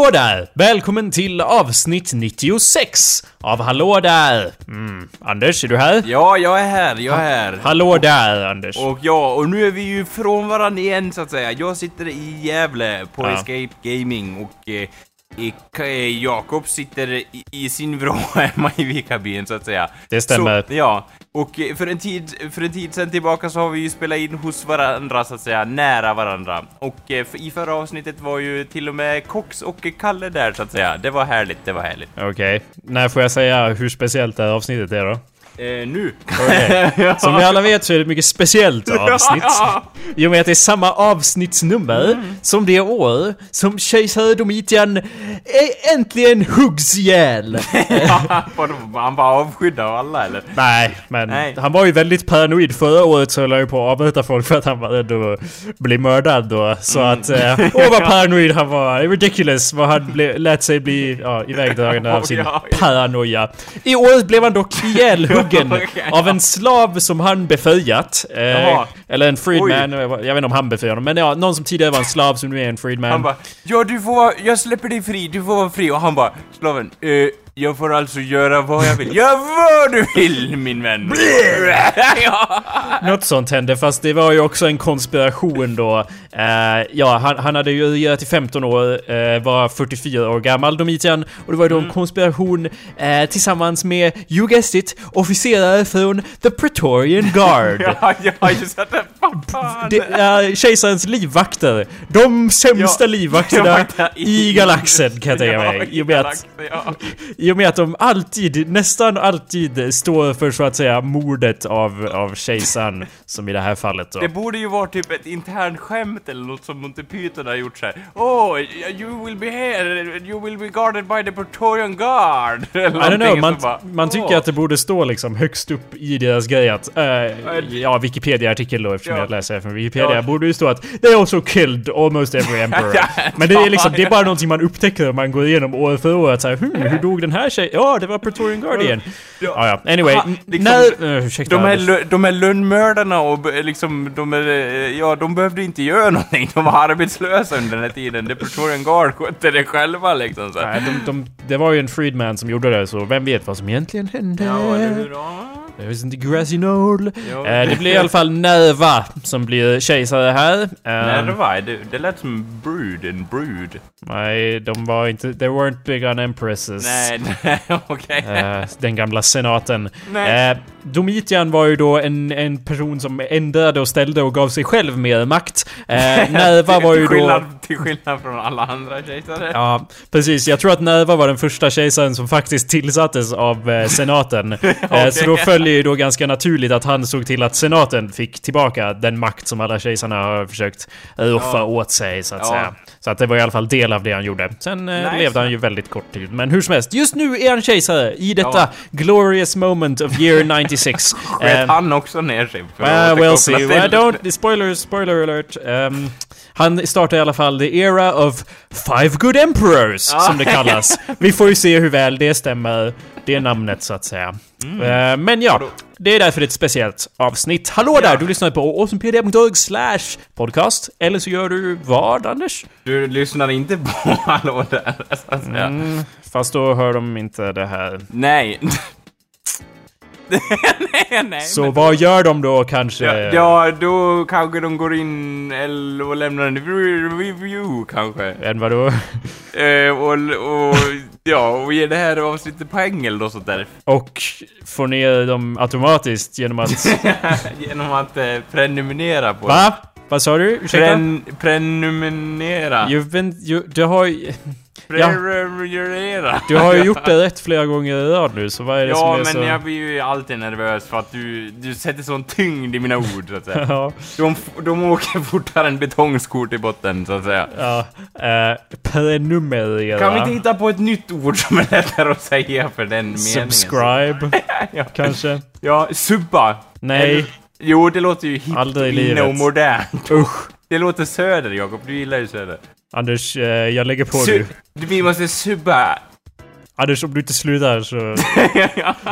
Hallå där! Välkommen till avsnitt 96 av Hallå där! Mm. Anders, är du här? Ja, jag är här, jag är här. Hallå där, Anders. Och ja, och nu är vi ju från varandra igen så att säga. Jag sitter i Gävle på Ja. Escape Gaming och eh, Jakob sitter i, i sin vrå hemma i Vikabyn så att säga. Det stämmer. Så, ja, och eh, för en, tid, för en tid sen tillbaka så har vi ju spelat in hos varandra så att säga, nära varandra. Och eh, i förra avsnittet var ju till och med Cox och Kalle där så att säga. Det var härligt, det var härligt. Okej. När får jag säga hur speciellt det här avsnittet är då? Eh, nu. Okej. Som vi alla vet så är det ett mycket speciellt avsnitt. I och med att det är samma avsnittsnummer som det år som kejsare Domitian ä- äntligen huggs ihjäl. Han var avskydd av alla eller? Nej, men Nej. han var ju väldigt paranoid förra året så höll han ju på att avrätta folk för att han var rädd att bli mördad då. Så att, eh, åh vad paranoid han var. Ridiculous vad han ble, lät sig bli ja, ivägdragen av sin paranoia. I år blev han dock ihjälhuggen Okej. av en slav som han befriat. Eh, eller en freedman, jag vet inte om han befriade honom, men ja, någon som tidigare var en slav som nu är en freedman. Han bara Ja du får vara, jag släpper dig fri, du får vara fri och han bara Slaven, eh, jag får alltså göra vad jag vill Gör vad du vill min vän! ja. Något sånt hände, fast det var ju också en konspiration då. Eh, ja, han, han hade ju regerat i 15 år, eh, var 44 år gammal, Domitian. Och det var ju då en konspiration eh, tillsammans med, you guessed it, officerare från The Praetorian Guard. ja, ja, just det, fan, fan. Det är kejsarens livvakter. De sämsta Ja, livvakterna ja, i galaxen kan jag tänka mig. I och med att galaxen, ja. I och med att de alltid, nästan alltid, står för så att säga mordet av, av kejsaren. Som i det här fallet då. Det borde ju vara typ ett internt skämt eller något som Monty Python har gjort såhär Oh, you will be here, you will be guarded by the Praetorian Guard! I don't know, man, bara, man tycker åh. att det borde stå liksom högst upp i deras grej att... eh, ja, Wikipedia-artikel då eftersom Ja. jag läser från Wikipedia. Ja. Borde ju stå att They also killed almost every emperor. Men det är liksom, det är bara någonting man upptäcker om man går igenom år för år. Att så här, hmm, hur dog den här tjejen? Ja, det var Praetorian Guardian. Ja. Ja, ja. Anyway. Aha, n- liksom, när... Uh, ursäkta. De här, de här lönnmördarna och liksom, de är, eh, ja, de behövde inte göra någonting. De var arbetslösa under den här tiden. The Praetorian Guard skötte det själva liksom. Så. Nej, de, de, det var ju en freedman som gjorde det, så vem vet vad som egentligen hände? Ja, eller hur? Ja. There isn't a grassy knoll. Ja. Eh, det blir i alla fall Nerva som blir kejsare här. Eh, Nej, det det. Lät som brud, en brud. Nej, de var inte... They weren't big on empresses. Nej, nej, okej. Eh, den gamla senaten. Nej. Eh, Domitian var ju då en, en person som ändrade och ställde och gav sig själv mer makt. Eh, Nerva var ju till, då... skillnad, till skillnad från alla andra kejsare. Ja, precis. Jag tror att Nerva var den första kejsaren som faktiskt tillsattes av eh, senaten. eh, så då följer ju då ganska naturligt att han såg till att senaten fick tillbaka den makt som alla kejsarna har försökt roffa Ja. åt sig, så att Ja. säga. Så att det var i alla fall del av det han gjorde. Sen eh, Nice. levde han ju väldigt kort tid. Men hur som helst, just nu är han kejsare i detta Ja. glorious moment of year 96. Sket Eh, han också ner sig? för we'll återkoppla see. till- Well, don't... Spoilers, spoiler alert. Um, han startar i alla fall the era of Five Good Emperors, som det kallas. Vi får ju se hur väl det stämmer, det namnet så att säga. Mm. Eh, men ja, det är därför det är ett speciellt avsnitt. Hallå där! Du lyssnar på awesomepedia.org slash podcast. Eller så gör du vad, Anders? Du lyssnar inte på Hallå där, så att säga. Mm, fast då hör de inte det här. Nej. nej, nej. Så men- vad gör de då kanske? Ja, ja, då kanske de går in eller och lämnar en re- review kanske. Än vadå? Eh, och, och, ja, och ger det här avsnittet poäng eller något sånt där. Och får ner dem automatiskt genom att... Genom att eh, prenumerera på Va? Vad sa du? Ursäkta? Pren, prenumerera. You've been, you, du har Prenumerera. du har ju gjort det rätt flera gånger i rad nu, så vad är det Ja, som är men så... jag blir ju alltid nervös för att du, du sätter sån tyngd i mina ord, så att säga. Ja, De, de åker fortare än betongskor till botten, så att säga. ja. Eh, prenumerera. Kan vi inte hitta på ett nytt ord som är lättare att säga för den meningen? Subscribe, Ja. kanske? Ja, subba. Nej. Eller- Jo, det låter ju hippt, i inne och modernt. Usch. Det låter söder, Jakob. Du gillar ju söder. Anders, eh, jag lägger på Su- nu. du, vi måste subba. Anders, om du inte slutar så...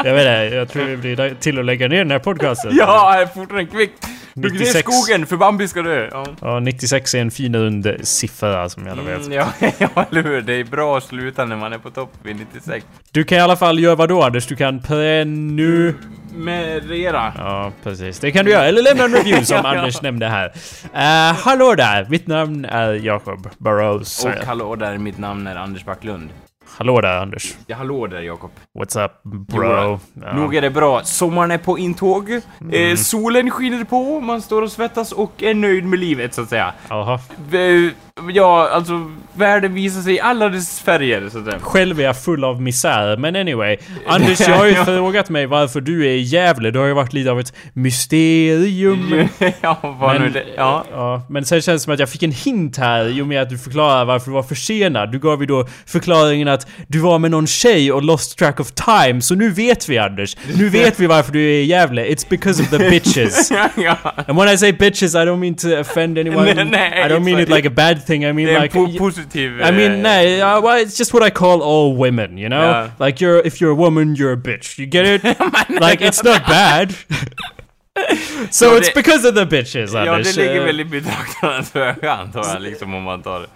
Jag vet inte, jag tror det blir till att lägga ner den här podcasten. ja, fortare än kvickt. Hugg ner 96. skogen för Bambi ska dö! Ja. Ja, 96 är en fin siffra som jag vet. Mm, ja, ja, eller hur? Det är bra att sluta när man är på topp vid 96. Du kan i alla fall göra vad då Anders? Du kan prenu... Merera. Ja, precis. Det kan du göra. Eller lämna en review som ja. Anders nämnde här. Uh, hallå där! Mitt namn är Jacob Burrows. Och hallå där, mitt namn är Anders Backlund. Hallå där Anders. Ja, hallå där Jakob. What's up bro? Ja. Nog är det bra. Sommaren är på intåg. Mm. Eh, solen skiner på, man står och svettas och är nöjd med livet så att säga. Jaha. V- Ja, alltså världen visar sig i alla dess färger så att säga. Själv är jag full av misär, men anyway. Anders, jag har ju frågat mig varför du är i Gävle. Det har ju varit lite av ett mysterium. ja, vad nu det... Ja. ja, men sen känns det som att jag fick en hint här i och med att du förklarar varför du var försenad. Du gav ju då förklaringen att du var med någon tjej och lost track of time. Så nu vet vi Anders. Nu vet vi varför du är i Gävle. It's because of the bitches. ja. And when I say bitches I don't mean to offend anyone. Nej, nej, I don't mean it like a bad thing. I mean en like... po positiv... I mean, eh, uh, well, it's just what I call all women, you know? Yeah. Like, you're, if you're a woman, you're a bitch. You get it? like, it's not bad. so Ja, it's det- because of the bitches, Ja, Anders. det ligger Eh, väl i betraktarens öga antar jag, liksom om man tar,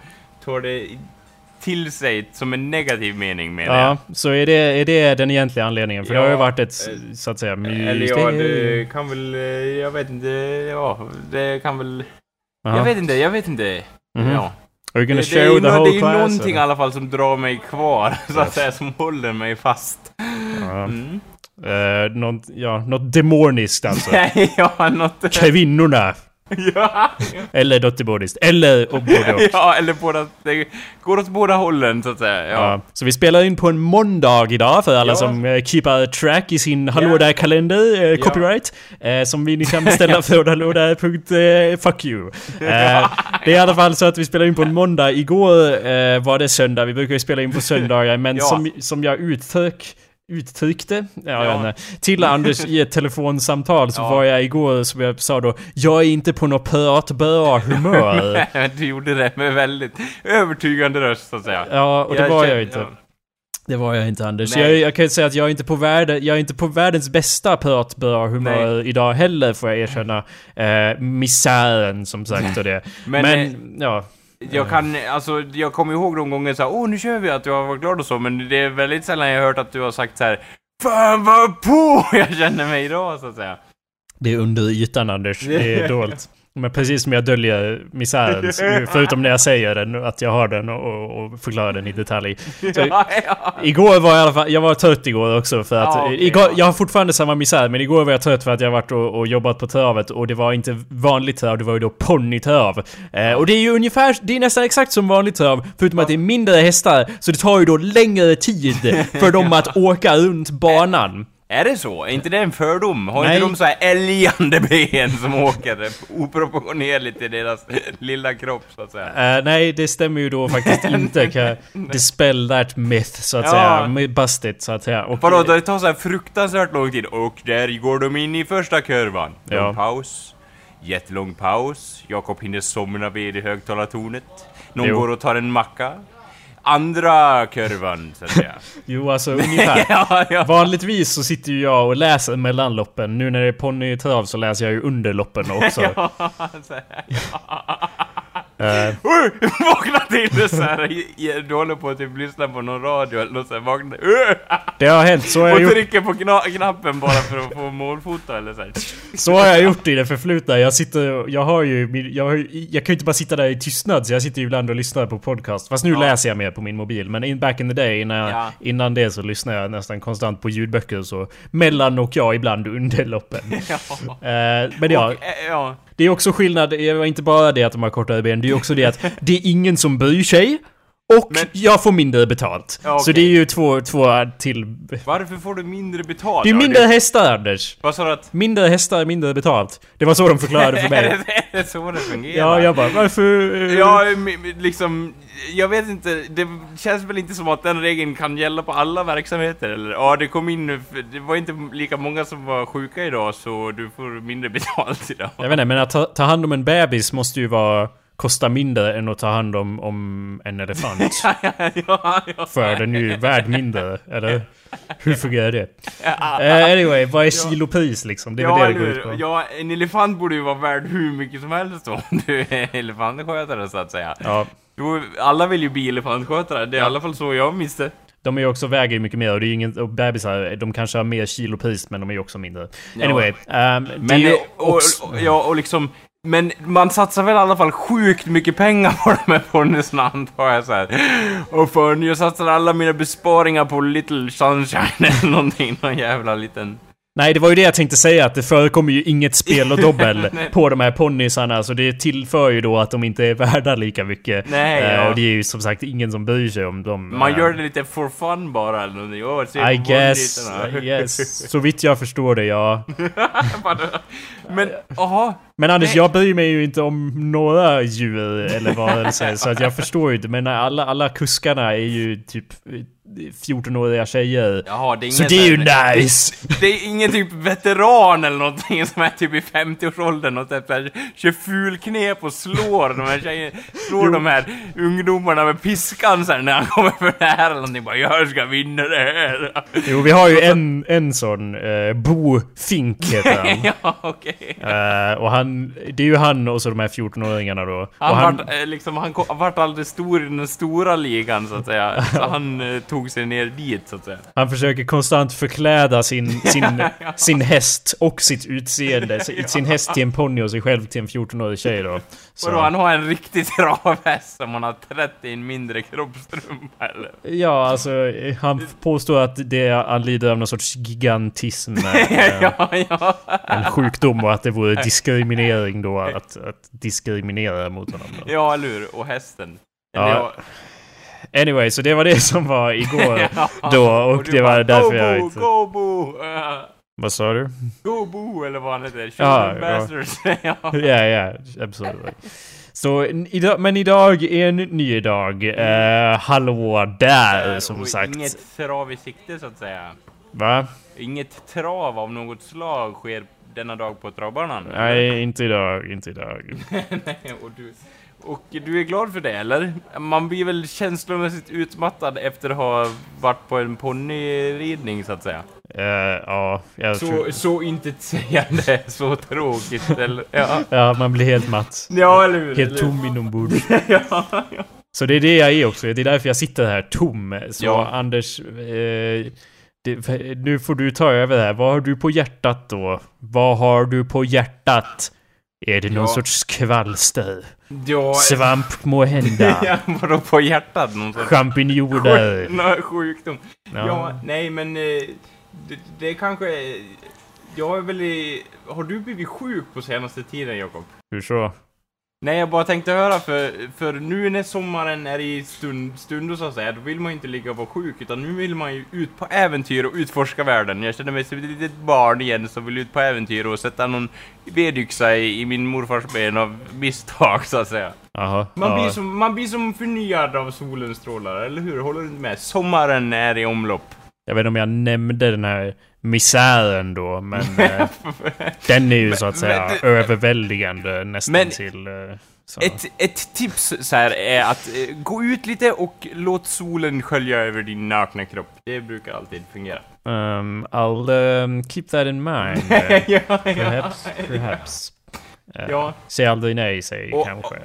tar det till sig som en negativ mening menar Ja, så är det, är det den egentliga anledningen? För det har ju Ja, varit ett, eh, så att säga, jag. Eller ja, det kan väl, jag vet inte, ja, det kan väl... Jaha. Jag vet inte, jag vet inte. Mhm. Ja. Are you Det, gonna det, är show ju the whole det är ju någonting i alla fall som drar mig kvar, så att Yes. säga, som håller mig fast. Ja. Mm. Eh, något, ja, något demoniskt alltså. ja, något... Kvinnorna! Ja, Eller något demoniskt. Eller och både och. ja, eller båda, det går åt båda hållen så att säga. Ja. Ja. Så vi spelar in på en måndag idag för alla Ja. som uh, keepar track i sin Hallå Ja. där-kalender, eh, copyright. eh, som vi ni kan beställa från hallådär.fuck you. Eh, det är i alla fall så att vi spelar in på en måndag. Igår var det söndag, vi brukar ju spela in på söndagar, men som, som jag uttryck uttryckte, ja, jag Ja. inte, till Anders i ett telefonsamtal så Ja. var jag igår, som jag sa då, jag är inte på något pratbra humör. du gjorde det med väldigt övertygande röst så att säga. Ja, och det var känner- jag inte. Det var jag inte Anders. Nej. Jag, jag kan ju säga att jag är inte på, värde, jag är inte på världens bästa pratbra humör idag heller får jag erkänna. Eh, misären som sagt och det. Men, Men, eh, ja. Jag kan, alltså, jag kommer ihåg de gånger såhär, åh nu kör vi att du har varit glad och så, men det är väldigt sällan jag har hört att du har sagt så här. Fan vad på jag känner mig idag, så att säga. Det är under ytan Anders. Det är dolt. Men precis som jag döljer misären, förutom när jag säger den, att jag har den och, och förklarar den i detalj. Ja, ja. Igår var jag i alla fall, jag var trött igår också för att, Ja, okej, igår, ja. jag har fortfarande samma misär men igår var jag trött för att jag varit och, och jobbat på travet och det var inte vanligt trav, det var ju då ponnytrav. Eh, och det är ju ungefär, det är nästan exakt som vanligt trav, förutom att det är mindre hästar, så det tar ju då längre tid för dem att åka runt banan. Är det så? Är inte det en fördom? Har Nej. inte de så här älgande ben som åker oproportionerligt i deras lilla kropp, så att säga? Eh, nej, det stämmer ju då faktiskt inte. Kan dispel that myth, så att Ja. säga. Bust it, så att säga. Och, Vadå, det tar så här fruktansvärt lång tid. Och där går de in i första kurvan. Lång Ja. paus. Jättelång paus. Jakob hinner somna vid högtalartornet. Någon Jo. går och tar en macka. Andra kurvan, så att säga. Jo, alltså ungefär. ja, ja. Vanligtvis så sitter ju jag och läser mellan loppen. Nu när det är ponnytrav så läser jag ju under loppen också. ja, Oj, vakna till så här. Du håller på att typ lyssna på någon radio eller något så här, vakna. Uh, det har hänt, så har jag och trycker på kna- knappen bara för att få målfota eller så här. så har jag gjort i det förflutna. Jag sitter jag har ju, jag, har, jag kan ju inte bara sitta där i tystnad så jag sitter ju ibland och lyssnar på podcast. Fast nu Ja. läser jag mer på min mobil. Men in, back in the day, innan, Ja. innan det så lyssnar jag nästan konstant på ljudböcker så mellan och jag ibland under loppen. Ja. Eh, men ja, Och, eh, ja det är också skillnad, det var inte bara det att de har kortare ben, det är också det att det är ingen som bryr sig. Och Men- jag får mindre betalt. Ja, Så okej. det är ju två, två till... Varför får du mindre betalt? Det är Ja, mindre hästar Anders! Vad sa du att... Mindre hästar, mindre betalt. Det var så de förklarade för mig. det, är det så det fungerar? Ja, jag bara varför... eh, Ja, liksom... Jag vet inte, det känns väl inte som att den regeln kan gälla på alla verksamheter eller? Ja, det kom in... Det var inte lika många som var sjuka idag, så du får mindre betalt idag. Jag vet inte, men att ta, ta hand om en bebis måste ju vara kostar mindre än att ta hand om, om en elefant. ja, ja. För den är ju värd mindre, eller? Hur fungerar det? Uh, anyway, vad är kilopris liksom? Det är ja, väl det det går ut på. ja, en elefant borde ju vara värd hur mycket som helst om du är elefantskötare så att säga. Ja, Jo, alla vill ju bli elefantskötare, det är i alla fall så jag visste. de är ju också, väger ju mycket mer och det är ju ingen, och bebisar, de kanske har mer kilopris men de är ju också mindre. Ja. Anyway, ehm, det är Men, ju eh, och, också... och, ja, och liksom, men man satsar väl i alla fall sjukt mycket pengar på de här ponnysarna antar jag så här. Och för jag satsar alla mina besparingar på Little Sunshine eller någonting, någon jävla liten... Nej, det var ju det jag tänkte säga, att det förekommer ju inget spel och dobbel på de här ponnysarna, så det tillför ju då att de inte är värda lika mycket. Nej, Eh, ja. Och det är ju som sagt ingen som bryr sig om dem. Man eh, gör det lite for fun bara eller någonting. Se I guess. I guess. Så vitt jag förstår det, ja. Men, jaha. Men Anders, Nej. jag bryr mig ju inte om några djur eller varelser, så att jag förstår ju inte. Men alla, alla kuskarna är ju typ 14-åriga tjejer. Jaha, det är Så det är ju nice! Det är ingen typ veteran eller någonting som är typ i 50-årsåldern och typ såhär, kör fulknep och slår de här tjejerna, slår de här ungdomarna med piskan sen när han kommer för nära eller någonting bara 'Jag ska vinna det här' Jo, vi har ju en, en sån, eh, Bo Fink heter han. Ja, okej. Eh, och han, det är ju han och så de här 14-åringarna då. Han, och han, vart, eh, liksom, han, vart aldrig stor i den stora ligan så att säga, så han eh, tog sig ner dit så att säga. han försöker konstant förkläda sin, sin, sin häst och sitt utseende. Sin- Sin häst till en ponny och sig själv till en 14-årig tjej då. Så, Vadå, han har en riktig travhäst som han har trätt i en mindre kroppstrumpa eller? Ja, alltså han påstår att det, han lider av någon sorts gigantism. eh, ja, ja. En sjukdom och att det vore diskriminering då att, att diskriminera mot honom. Då. Ja, eller hur? Och hästen. Ja. Eller, Anyway, så det var det som var igår då och du det var bara, därför jag inte... Go Bo! Uh, Vad sa du? go Bo, eller vad han heter. Ja, ja. ja. Ja, absolut. Så, idag, men idag är en ny dag. Eh, hallå där, som Och sagt. Inget trav i sikte, så att säga. Va? Inget trav av något slag sker denna dag på travbanan. Nej, inte idag, inte idag. Nej, och du... Och du är glad för det, eller? Man blir väl känslomässigt utmattad efter att ha varit på en ponnyridning, så att säga. Eh, ja, jag tror... Så, så intetsägande, så tråkigt, eller? Ja, Ja, man blir helt matt. ja eller hur? Helt eller tom inombords. ja, ja. Så det är det jag är också. Det är därför jag sitter här tom. Så Ja. Anders, eh, det, nu får du ta över det här. Vad har du på hjärtat då? Vad har du på hjärtat? Är det någon Ja. sorts kvalster? ja Svamp må hända? ja, vadå på hjärtat? Någon sorts Champinjoner? sjuk- sjukdom? Ja. Ja. nej men... eh, Det, det kanske... Jag är väl i... Har du blivit sjuk på senaste tiden, Jakob? Hur så? Nej, jag bara tänkte höra, för, för nu när sommaren är i stund, stund så att säga, då vill man ju inte ligga och vara sjuk, utan nu vill man ju ut på äventyr och utforska världen. Jag känner mig som ett litet barn igen som vill ut på äventyr och sätta någon vedyxa i, i min morfars ben av misstag, så att säga. Jaha. Man, ja. blir som, man blir som förnyad av solens strålar, eller hur? Håller du inte med? Sommaren är i omlopp. Jag vet inte om jag nämnde den här misären då, men eh, den är ju Men- så att säga men överväldigande nästan Men- till... Eh. Ett, ett tips så här är att eh, gå ut lite och låt solen skölja över din nakna kropp. Det brukar alltid fungera. Um, I'll um, keep that in mind. Uh, ja, perhaps, perhaps. Uh, Ja. Säg aldrig nej, säg Och- kanske. Och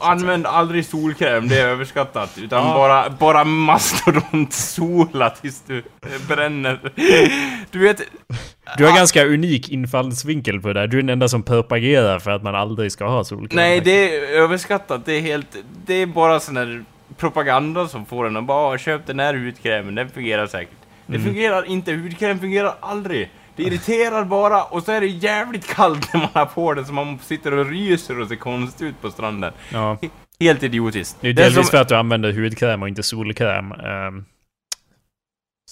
använd aldrig solkräm, det är överskattat. Utan Ja. bara, bara mastodontsola tills du bränner. Du vet... Du har ganska unik infallsvinkel på det där. Du är den enda som propagerar för att man aldrig ska ha solkräm. Nej, det är överskattat. Det är helt... Det är bara sån här propaganda som får en att bara "Ah, köp den här hudkrämen, den fungerar säkert. Det Mm. fungerar inte, hudkräm fungerar aldrig. Det irriterar bara och så är det jävligt kallt när man har på det så man sitter och ryser och ser konstigt ut på stranden. Ja. Helt idiotiskt. Det är Det delvis som- för att du använder hudkräm och inte solkräm. Um,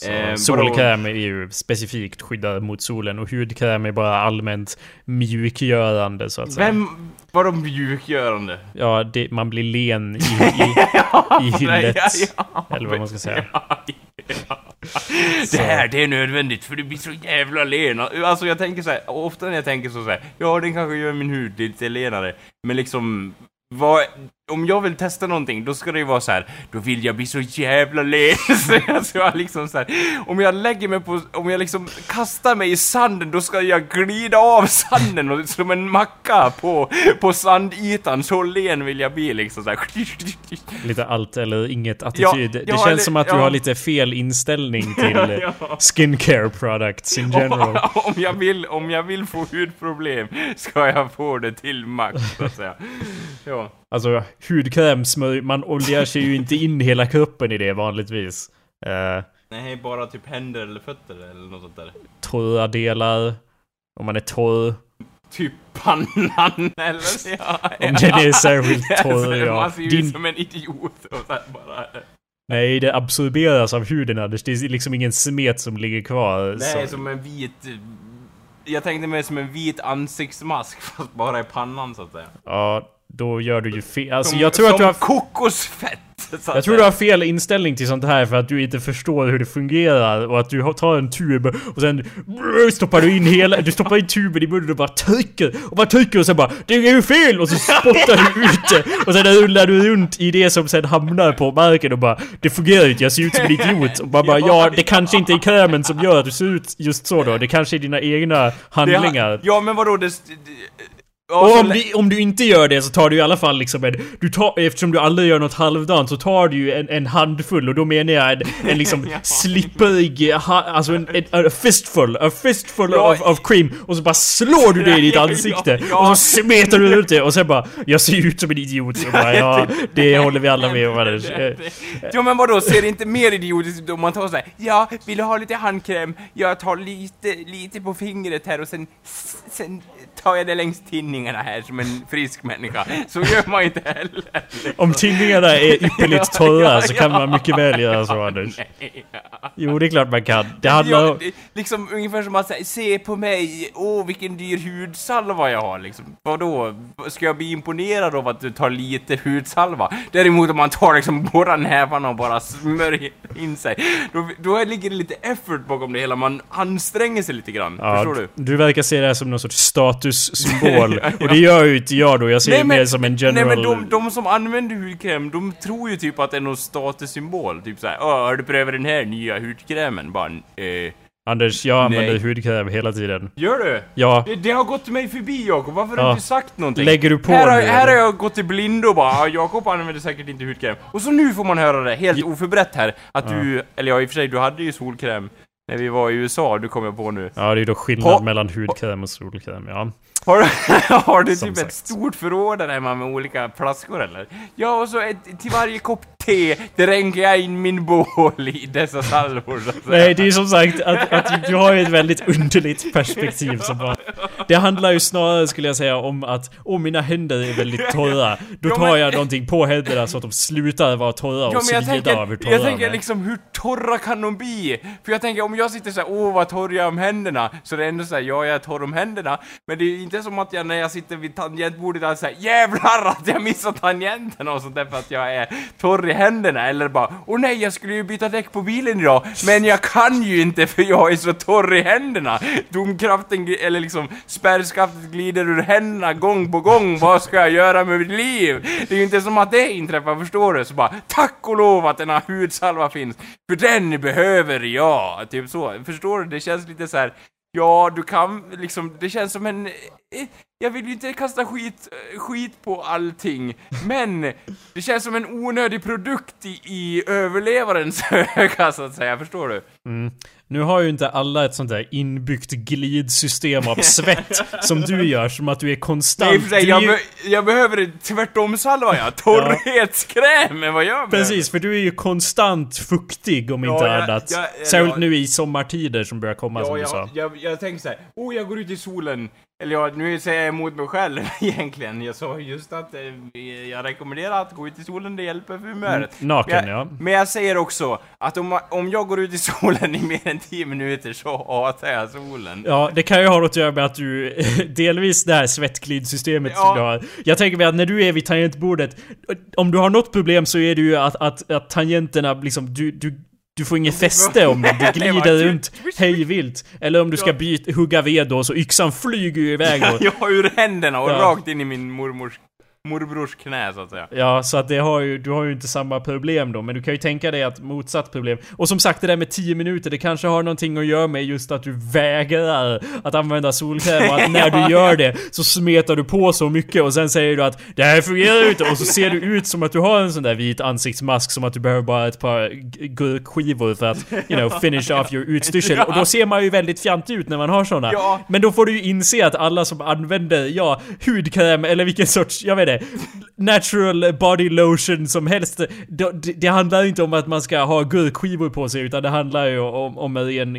Eh, vadå? solkräm är ju specifikt skyddad mot solen och hudkräm är bara allmänt mjukgörande så att säga. Vem var de mjukgörande? Ja, det, man blir len i, i, i hyllet. Ja, ja, Eller vad man ska säga. Ja, ja. Det här, det är nödvändigt för du blir så jävla len. Alltså jag tänker så här, ofta när jag tänker så, så här, ja den kanske gör min hud lite lenare. Men liksom, vad, om jag vill testa någonting, då ska det ju vara så här. då vill jag bli så jävla len. så jag liksom så här, om jag lägger mig på, om jag liksom kastar mig i sanden, då ska jag glida av sanden och som en macka på, på sandytan, så len vill jag bli liksom så här. Lite allt eller inget attityd. Ja, det ja, känns eller- som att du ja. har lite fel inställning till skincare products in general. om, jag vill, om jag vill få hudproblem, ska jag få det till max, så att säga. Ja. Alltså hudkräm, smörj, man oljar sig ju inte in hela kroppen i det vanligtvis. Uh, Nej, bara typ händer eller fötter eller något sånt där. torra delar. Om man är torr. Typ pannan eller ja. Om den är särskilt torr, ja. Man ser ju Din- som en idiot och så bara... Nej, det absorberas av huden Anders. Det är liksom ingen smet som ligger kvar. Nej, så- som en vit... Jag tänkte mig som en vit ansiktsmask fast bara i pannan så att säga. Ja, då gör du ju fel. Alltså som, jag tror att du har... kokosfett! Jag tror du har fel inställning till sånt här för att du inte förstår hur det fungerar och att du tar en tub och sen stoppar du in hela, du stoppar in tuben i munnen och bara trycker och bara trycker och sen bara Det är ju fel! Och så spottar du ut det och sen rullar du runt i det som sen hamnar på marken och bara Det fungerar ju inte, jag ser ut som en idiot och man bara ja, det kanske inte är krämen som gör att du ser ut just så då, det kanske är dina egna handlingar. Ja, men vadå? Det... Och så om du, om du inte gör det så tar du i alla fall liksom en... Du tar, eftersom du aldrig gör något halvdant så tar du ju en, en handfull och då menar jag en, en liksom Ja. slipperig... Ha, alltså en, en, a fistful. A fistful Ja, of, of cream. Och så bara slår du det i ditt ansikte. ja. Och så smetar du ut det och sen bara... Jag ser ut som en idiot. Och bara, ja, det håller vi alla med om Anders. Ja men vadå, ser det inte mer idiotiskt ut om man tar såhär Ja, vill du ha lite handkräm? Jag tar lite, lite på fingret här och sen, sen tar jag det längs tinningarna här som en frisk människa. Så gör man inte heller. Om tinningarna är ypperligt torra Ja, så kan ja. man mycket väl göra så Anders. Nej. Jo, det är klart man kan. Det handlar Ja, det- liksom ungefär som att säga, se på mig, åh vilken dyr hudsalva jag har liksom. Vadå? Ska jag bli imponerad av att du tar lite hudsalva? Däremot om man tar liksom båda nävarna och bara smörjer in sig, då, då ligger det lite effort bakom det hela, man anstränger sig lite grann. Förstår du? Du verkar se det här som någon sorts statussymbol. Ja, ja. Och det gör ju inte jag då. Jag ser det mer som en general... Nej men de, de som använder hudkräm, de tror ju typ att det är någon statussymbol. Typ såhär, åh har du prövat den här nya hudkrämen? Bara, eh, Anders, jag använder Nej. hudkräm hela tiden. Gör du? Ja. Det, det har gått mig förbi Jakob, varför har Ja. du inte sagt någonting? Lägger du på här, har, nu, här har jag gått i blindo och bara, "Ah, Jakob använder säkert inte hudkräm. Och så nu får man höra det, helt oförberett här, att Ja. du, eller ja i och för sig, du hade ju solkräm när vi var i USA, du kommer jag på nu. Ja, det är då skillnad På- mellan hudkräm och solkräm, ja. Har, har du Som typ ett sagt. stort förråd där hemma med olika flaskor eller? Ja, och så ett, till varje kopp te dränker jag in min bål i dessa salvor. Nej, det är som sagt att, att du har ju ett väldigt underligt perspektiv som bara... Det handlar ju snarare, skulle jag säga, om att Åh, mina händer är väldigt torra. Då tar jag någonting på händerna så att de slutar vara torra och Ja men jag svida av hur tänker, torra jag tänker liksom hur torra kan de bli? För jag tänker om jag sitter såhär, åh vad torr jag är om händerna, så det är ändå såhär, ja jag är torr om händerna, men det är ju inte som att jag när jag sitter vid tangentbordet är såhär, jävlar att jag missar tangenterna och sånt där för att jag är torr i händerna, eller bara, åh nej jag skulle ju byta däck på bilen idag, men jag kan ju inte för jag är så torr i händerna! Domkraften, eller liksom spärrskaftet glider ur händerna gång på gång, vad ska jag göra med mitt liv? Det är ju inte som att det inträffar, förstår du? Så bara, tack och lov att den här hudsalva finns, för den behöver jag! Typ så, förstår du? Det känns lite så här. Ja, du kan liksom, det känns som en eh, Jag vill ju inte kasta skit, eh, skit på allting, men det känns som en onödig produkt i, i överlevarens öga, så att säga, förstår du? Mm. Nu har ju inte alla ett sånt där inbyggt glidsystem av svett som du gör, som att du är konstant... Nej, jag, be, jag behöver tvärtom-salva, ja. Torrhetskräm är vad jag behöver. Precis, för du är ju konstant fuktig om Ja, inte jag- annat. jag- Särskilt jag- nu i sommartider som börjar komma som du jag, sa. jag, jag tänker såhär, oh jag går ut i solen. Eller ja, nu säger jag emot mig själv egentligen. Jag sa just att eh, jag rekommenderar att gå ut i solen, det hjälper för humöret. Mm, naken, men jag, ja. Men jag säger också att om, om jag går ut i solen i mer än 10 minuter så hatar jag solen. Ja, det kan ju ha något att göra med att du... delvis det här svettglidsystemet Ja. som du har. Jag tänker mig att när du är vid tangentbordet, om du har något problem så är det ju att, att, att tangenterna liksom, du, du du får inget fäste om du glider runt hejvilt. Eller om du ska byta, hugga ved då, så yxan flyger ju iväg då. Jag har ur händerna och Ja. rakt in i min mormors morbrors knä så att säga. Ja, så att det har ju, du har ju inte samma problem då, men du kan ju tänka dig att motsatt problem. Och som sagt det där med 10 minuter, det kanske har någonting att göra med just att du vägrar att använda solkräm och att när du gör det så smetar du på så mycket och sen säger du att det här fungerar inte och så ser du ut som att du har en sån där vit ansiktsmask som att du behöver bara ett par gurkskivor för att, you know, finish off your utstyrsel. Och då ser man ju väldigt fjantig ut när man har såna. Men då får du ju inse att alla som använder, ja, hudkräm eller vilken sorts, jag vet inte, natural body lotion som helst. Det, det, handlar inte om att man ska ha gurkskivor på sig utan det handlar ju om, om en,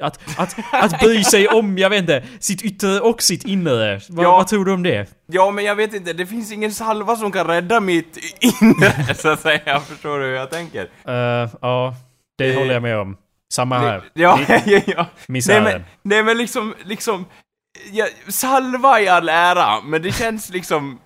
att, att, att bry sig om, jag vet inte, sitt yttre och sitt inre. Vad, Ja. vad tror du om det? Ja, men jag vet inte, det finns ingen salva som kan rädda mitt inre, så att säga. Förstår du hur jag tänker? Eh, ja, det Eh, håller jag med om. Samma här. Ja, ja, ja. Nej Misären. men, nej men liksom, liksom, ja, salva i all ära, men det känns liksom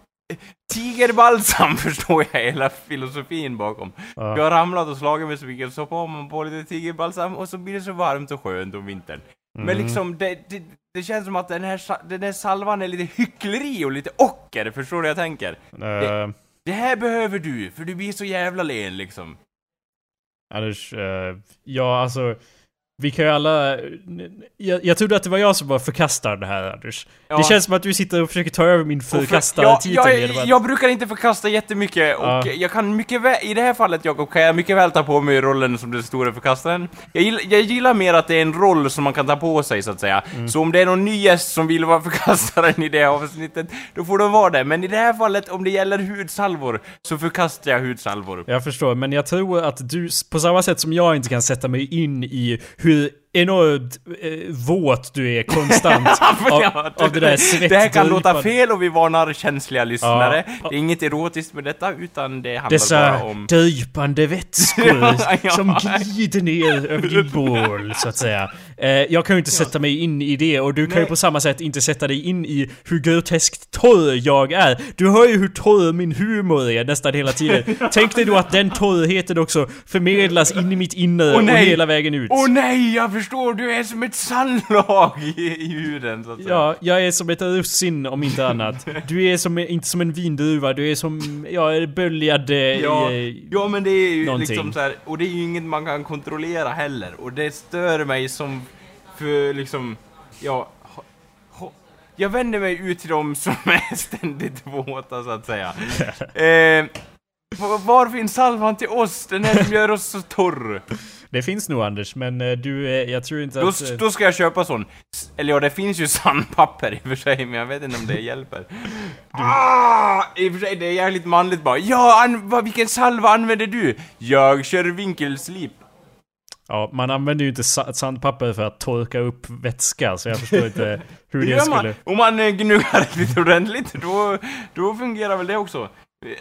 Tigerbalsam förstår jag hela filosofin bakom. Ja. Jag har ramlat och slagit mig så mycket, så får man på lite tigerbalsam och så blir det så varmt och skönt om vintern. Men Mm. liksom, det, det, det känns som att den här, den här salvan är lite hyckleri och lite ocker, förstår du vad jag tänker? Eh, Det här behöver du, för du blir så jävla len liksom. Anders, eh, ja alltså... Vi kan ju alla... Jag, jag trodde att det var jag som var förkastaren här Anders. Ja. Det känns som att du sitter och försöker ta över min Och för- förkastartitel jag, jag, jag brukar inte förkasta jättemycket och Ja. jag kan mycket väl, i det här fallet Jakob, kan jag mycket väl ta på mig rollen som den stora förkastaren. Jag gillar, jag gillar mer att det är en roll som man kan ta på sig så att säga. Mm. Så om det är någon ny gäst som vill vara förkastaren i det avsnittet, då får de vara det. Men i det här fallet, om det gäller hudsalvor, så förkastar jag hudsalvor. Jag förstår, men jag tror att du, på samma sätt som jag inte kan sätta mig in i hur to enormt eh, våt du är konstant av, av det där svettdrypan. Det här kan låta fel och vi varnar känsliga lyssnare. Ja. Det är inget erotiskt med detta, utan det handlar Dessa bara om... drypande vätskor Ja, ja. som glider ner över din bål, så att säga. Eh, jag kan ju inte sätta mig in i det och du kan ju på samma sätt inte sätta dig in i hur groteskt torr jag är. Du hör ju hur torr min humor är nästan hela tiden. Tänk dig då att den torrheten också förmedlas in i mitt inre Åh, och hela vägen ut. Åh nej, jag förstår, du är som ett sandlag i, i huden så att säga. Ja, jag är som ett russin om inte annat. Du är som, inte som en vindruva, du är som, ja, böljad eh, Ja, i... ja men det är ju någonting. liksom så här, och det är ju inget man kan kontrollera heller. Och det stör mig som, för liksom, ja, jag vänder mig ut till dem som är ständigt våta så att säga. eh, var- var finns salvan till oss? Den här som gör oss så torr. Det finns nog Anders, men eh, du, eh, jag tror inte Då, att... eh, då ska jag köpa sån. Eller ja, det finns ju sandpapper i och för sig, men jag vet inte om det hjälper. Ah! I och för sig, det är jävligt manligt bara. Ja, an- vad, vilken salva använder du? Jag kör vinkelslip. Ja, man använder ju inte sa- sandpapper för att torka upp vätska, så jag förstår inte hur Det det gör man. skulle... Om man gnuggar riktigt ordentligt, då, då fungerar väl det också.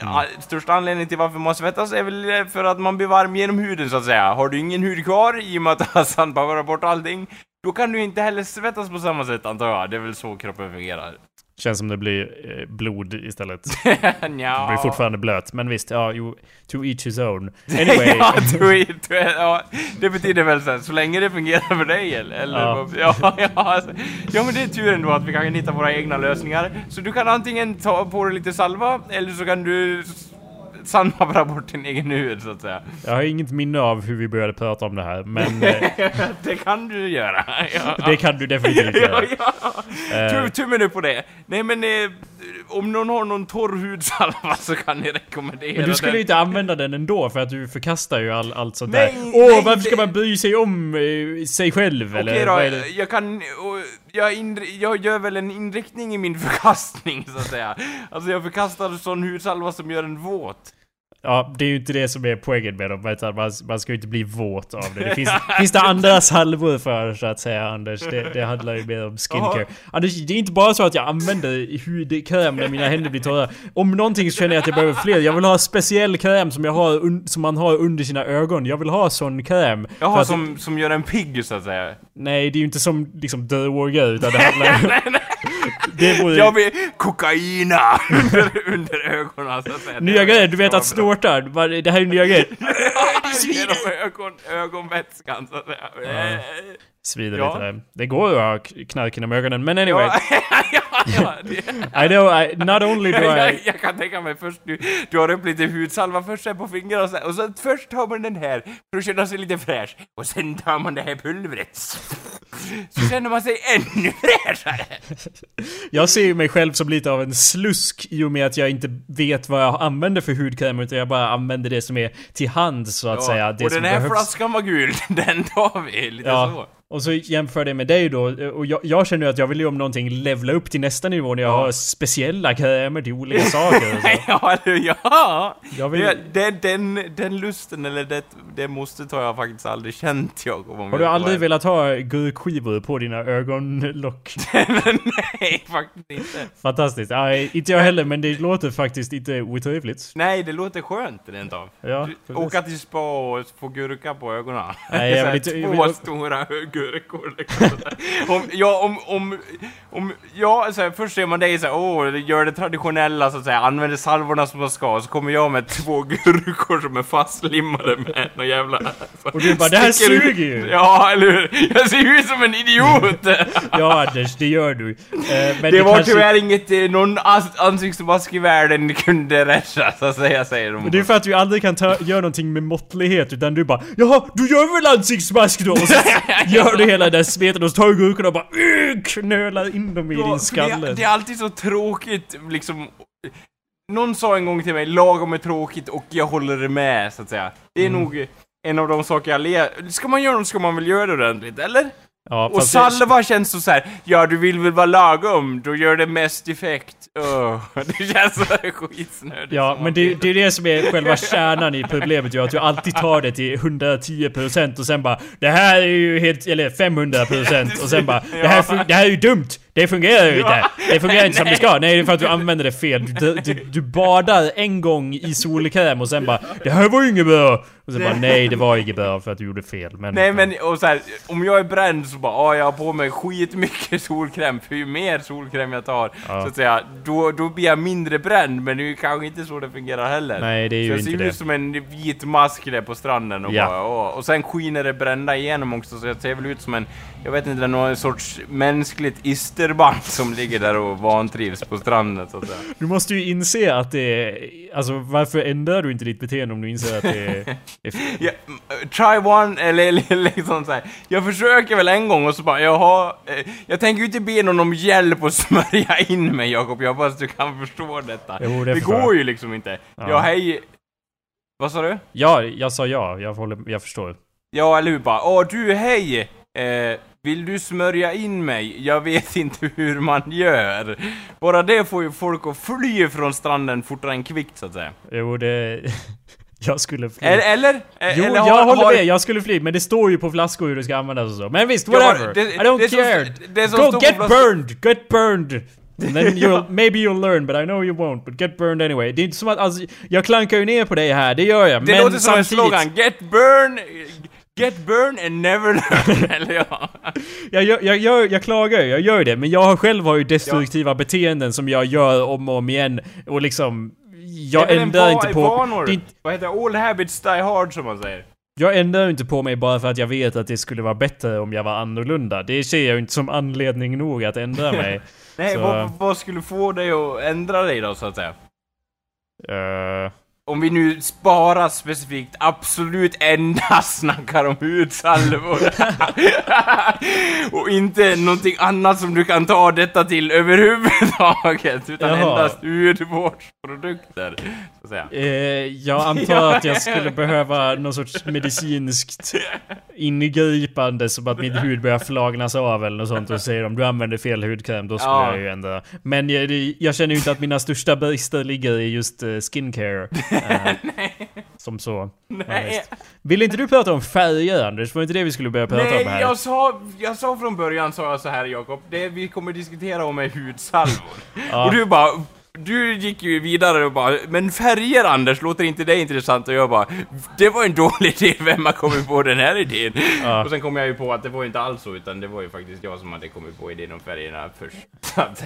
Ja, Största anledningen till varför man svettas är väl eh, för att man blir varm genom huden så att säga. Har du ingen hud kvar i och med att Hassan har bort allting, då kan du inte heller svettas på samma sätt antar jag. Det är väl så kroppen fungerar. Känns som det blir eh, blod istället. Nja. Det blir fortfarande blöt, men visst, ja, jo, to each his own. Anyway. ja, du, du, ja, det betyder väl så, här, så länge det fungerar för dig eller? eller Ja. ja, ja, alltså, ja, men det är tur ändå att vi kan hitta våra egna lösningar. Så du kan antingen ta på dig lite salva, eller så kan du s- sandpapra bort din egen hud så att säga. Jag har inget minne av hur vi började prata om det här, men eh, det kan du göra. Ja. det kan du definitivt Ja, göra. ja. Eh. Tu- Tummen upp på det. Nej men, eh, om någon har någon torr hudsalva så kan ni rekommendera Men du skulle den. ju inte använda den ändå för att du förkastar ju all, allt sånt Nej, där. Åh, nej, varför ska man bry sig om eh, sig själv? eller Okej vad är då, jag kan... och Jag, inri- jag gör väl en inriktning i min förkastning, så att säga. Alltså jag förkastar sån hudsalva som gör en våt. Ja, det är ju inte det som är poängen med dem, utan man, man ska ju inte bli våt av det. Det finns, finns det andra salvor för, så att säga, Anders. Det, det handlar ju mer om skincare. Jaha. Anders, det är inte bara så att jag använder hudkräm när mina händer blir torra. Om någonting så känner jag att jag behöver fler. Jag vill ha speciell kräm som, jag har som man har under sina ögon. Jag vill ha sån kräm. Jaha, att- som, som gör en pigg, så att säga. Nej, det är ju inte som liksom droger, utan det handlar ju... Det vore... Jag vill kokaina under, under ögonen, så att säga. Nya grejer, du vet att snå... snortar, det här är nya grejer. Genom ögon, ögonvätskan, så att säga. Svider Ja. lite. Det går ju att ha knark inom ögonen, men anyway. Ja, ja, ja, det, I know, I, not only do jag, I... jag kan tänka mig först du, du har upp lite hudsalva först här på fingrarna och så, och så först tar man den här för att känna sig lite fräsch och sen tar man det här pulvret. Så känner man sig ännu fräschare. Jag ser ju mig själv som lite av en slusk i och med att jag inte vet vad jag använder för hudkräm utan jag bara använder det som är till hand så att säga. Det och den här behövs. flaskan var gul, den tar vi. Lite Ja. så. Och så jämför det med dig då, och jag, jag känner ju att jag vill ju om någonting levla upp till nästa nivå när jag Ja. har speciella krämer till olika saker. ja, eller ja. Jag vill, Det, det, den, den lusten, eller det, det måste har jag faktiskt aldrig känt, om har jag du aldrig velat ha gurkskivor på dina ögonlock? Nej, faktiskt inte. Fantastiskt. Nej, inte jag heller, men det låter faktiskt inte otrevligt. Nej, det låter skönt rent av. Ja, Du-. Åka till spa och få gurka på ögonen. Nej, jag vill inte- jag Två vill- stora gurkor. Liksom. om, ja, om, om, om, ja, så här, först ser man dig såhär, åh, gör det traditionella så att säga, använder salvorna som man ska, så kommer jag med två gurkor som är fastlimmade med någon jävla... Och du bara, "Det här sticker ut." suger ju. Ja, eller hur? Jag ser ut som en idiot! Ja Anders, det gör du. Eh, Det, det var kanske- tyvärr inget eh, någon as- ansiktsmask i världen kunde rädda, så att säga, säger de. Men det är för att du aldrig kan ta, göra någonting med måttlighet utan du bara Jaha, du gör väl ansiktsmask då? Och så gör du hela den där smeten och så tar du gurkorna och bara knölar in dem i Ja, din skalle. Det, det är alltid så tråkigt, liksom... Någon sa en gång till mig, lagom är tråkigt och jag håller med, så att säga. Det är Mm. nog en av de saker jag ler... Ska man göra något ska man väl göra det ordentligt, eller? Ja, Och fast det- salva känns så, så här. ja du vill väl vara lagom, då gör det mest effekt. Öh, det känns så skitsnödigt. Ja, som men det, det är det som är själva kärnan i problemet ju, att du alltid tar det till 110% och sen bara Det här är ju helt, eller 500% och sen bara Det här, det här är ju dumt! Det fungerar ju inte! Det fungerar inte som det ska! Nej, det är för att du använder det fel. Du, du, du badar en gång i solkräm och sen bara Det här var ju inget bra! Och sen bara Nej, det var inget bra för att du gjorde fel. Men, Nej men, och så här, om jag är bränd så bara, ah, jag har på mig skitmycket solkräm, för ju mer solkräm jag tar, Ja. så att säga, då, då blir jag mindre bränd, men det är ju kanske inte så det fungerar heller. Nej, det är så ju jag inte ser det. ut som en vit mask där på stranden och Ja. bara, åh. Och sen skiner det brända igenom också, så jag ser väl ut som en, jag vet inte, någon sorts mänskligt isterband som ligger där och vantrivs på stranden, så att säga. Du måste ju inse att det är... Alltså varför ändrar du inte ditt beteende om du inser att det är... är Ja, try one, eller, eller liksom så här. Jag försöker väl en gång och så bara, jaha, eh, jag tänker ju inte be någon om hjälp att smörja in mig Jakob, jag hoppas du kan förstå detta. Jo, det det går jag. ju liksom inte. Ja. Ja, hej... Vad sa du? Ja, jag sa ja. Jag, håller, jag förstår. Ja, eller hur? Bara, åh du, hej! Eh, vill du smörja in mig? Jag vet inte hur man gör. Bara det får ju folk att fly från stranden fortare än kvickt, så att säga. Jo, det... Jag skulle fly. Eller? eller? Jo, eller jag har- håller har- med. Jag skulle fly. Men det står ju på flaskor hur det ska användas och så. Men visst, Ja, whatever. det- I don't det som- care. det som Go get burned! Get burned! And then you'll, maybe you'll learn, but I know you won't. But get burned anyway. Det är inte som att, alltså, jag klankar ju ner på dig här, det gör jag. Det men låter som en samtidigt, slogan, get burn, get burn and never learn, eller ja. Jag, jag, jag, jag, jag klagar ju, jag gör det. Men jag har själv har ju destruktiva beteenden som jag gör om och om igen. Och liksom... Jag ändrar inte på... Vanor. det Vad heter det? All habits die hard, som man säger. Jag ändrar inte på mig bara för att jag vet att det skulle vara bättre om jag var annorlunda. Det ser jag ju inte som anledning nog att ändra mig. Nej, vad, vad skulle få dig att ändra dig då, så att säga? Eh, Om vi nu sparar specifikt, absolut endast snackar om hudsalvor. och inte någonting annat som du kan ta detta till överhuvudtaget, utan Jaha. endast hudvårdsprodukter, att säga. eh, jag antar att jag skulle behöva någon sorts medicinskt ingripande som att min hud börjar flagnas av eller något sånt och säger om du använder fel hudkräm då skulle Ja. jag ju ändra. Men jag, jag känner ju inte att mina största brister ligger i just uh, skincare. Eh, som så. Nej. Vill inte du prata om färger Anders? Var inte det vi skulle börja prata Nej, om här? jag sa, jag sa från början, sa jag så här Jakob, det vi kommer diskutera om är hudsalvor. Ja. Och du bara, du gick ju vidare och bara, men färger Anders, låter inte det intressant? Och jag bara, det var en dålig idé, vem har kommit på den här idén? Ja. Och sen kom jag ju på att det var inte alls så, utan det var ju faktiskt jag som hade kommit på idén om färgerna först.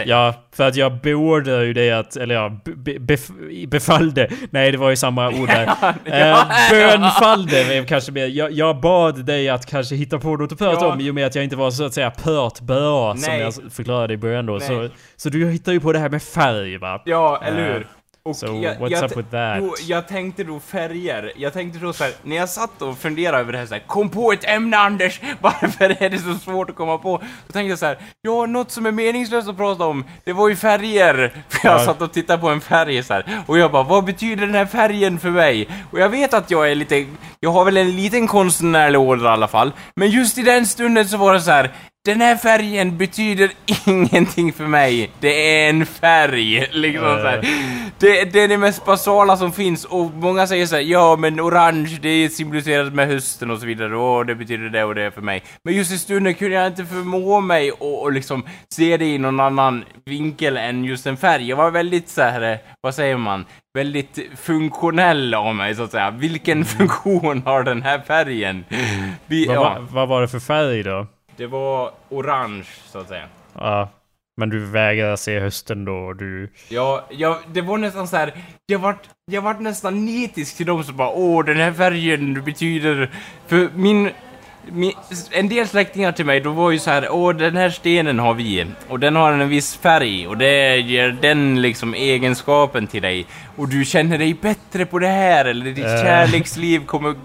Ja, för att jag beordrade ju det att, eller ja, be, bef, befallde. Nej, det var ju samma ord där. eh, bönfallde kanske mer. Jag, jag bad dig att kanske hitta på något att prata Ja. om i och med att jag inte var så att säga pört bra som jag förklarade i början då. Nej. Så, så du hittar ju på det här med färg va? Ja, eller Eh, hur? Och so what's up with that? Jag tänkte då färger. Jag tänkte då så här, när jag satt och funderade över det här så här, kom på ett ämne Anders! Varför är det så svårt att komma på? Då tänkte jag så här, ja, något som är meningslöst att prata om, det var ju färger! För jag Ja. satt och tittade på en färg så här, och jag bara, vad betyder den här färgen för mig? Och jag vet att jag är lite, jag har väl en liten konstnärlig ådra i alla fall, men just i den stunden så var det så här, den här färgen betyder ingenting för mig. Det är en färg, liksom Eh. så här. Det, det är det mest basala som finns och många säger så här, ja men orange det är symboliserat med hösten och så vidare och det betyder det och det för mig. Men just i stunden kunde jag inte förmå mig och, och liksom se det i någon annan vinkel än just en färg. Jag var väldigt så här, eh, vad säger man, väldigt funktionell av mig så att säga. Vilken funktion har den här färgen? Vi, Vad, ja, va- vad var det för färg då? Det var orange så att säga. Ja, men du vägrar se hösten då och du... Ja, jag, det var nästan så här. Jag vart, jag vart nästan nitisk till dem som bara åh den här färgen betyder... För min, min... En del släktingar till mig, de var ju så här åh den här stenen har vi och den har en viss färg och det ger den liksom egenskapen till dig och du känner dig bättre på det här eller ditt Eh. kärleksliv kommer...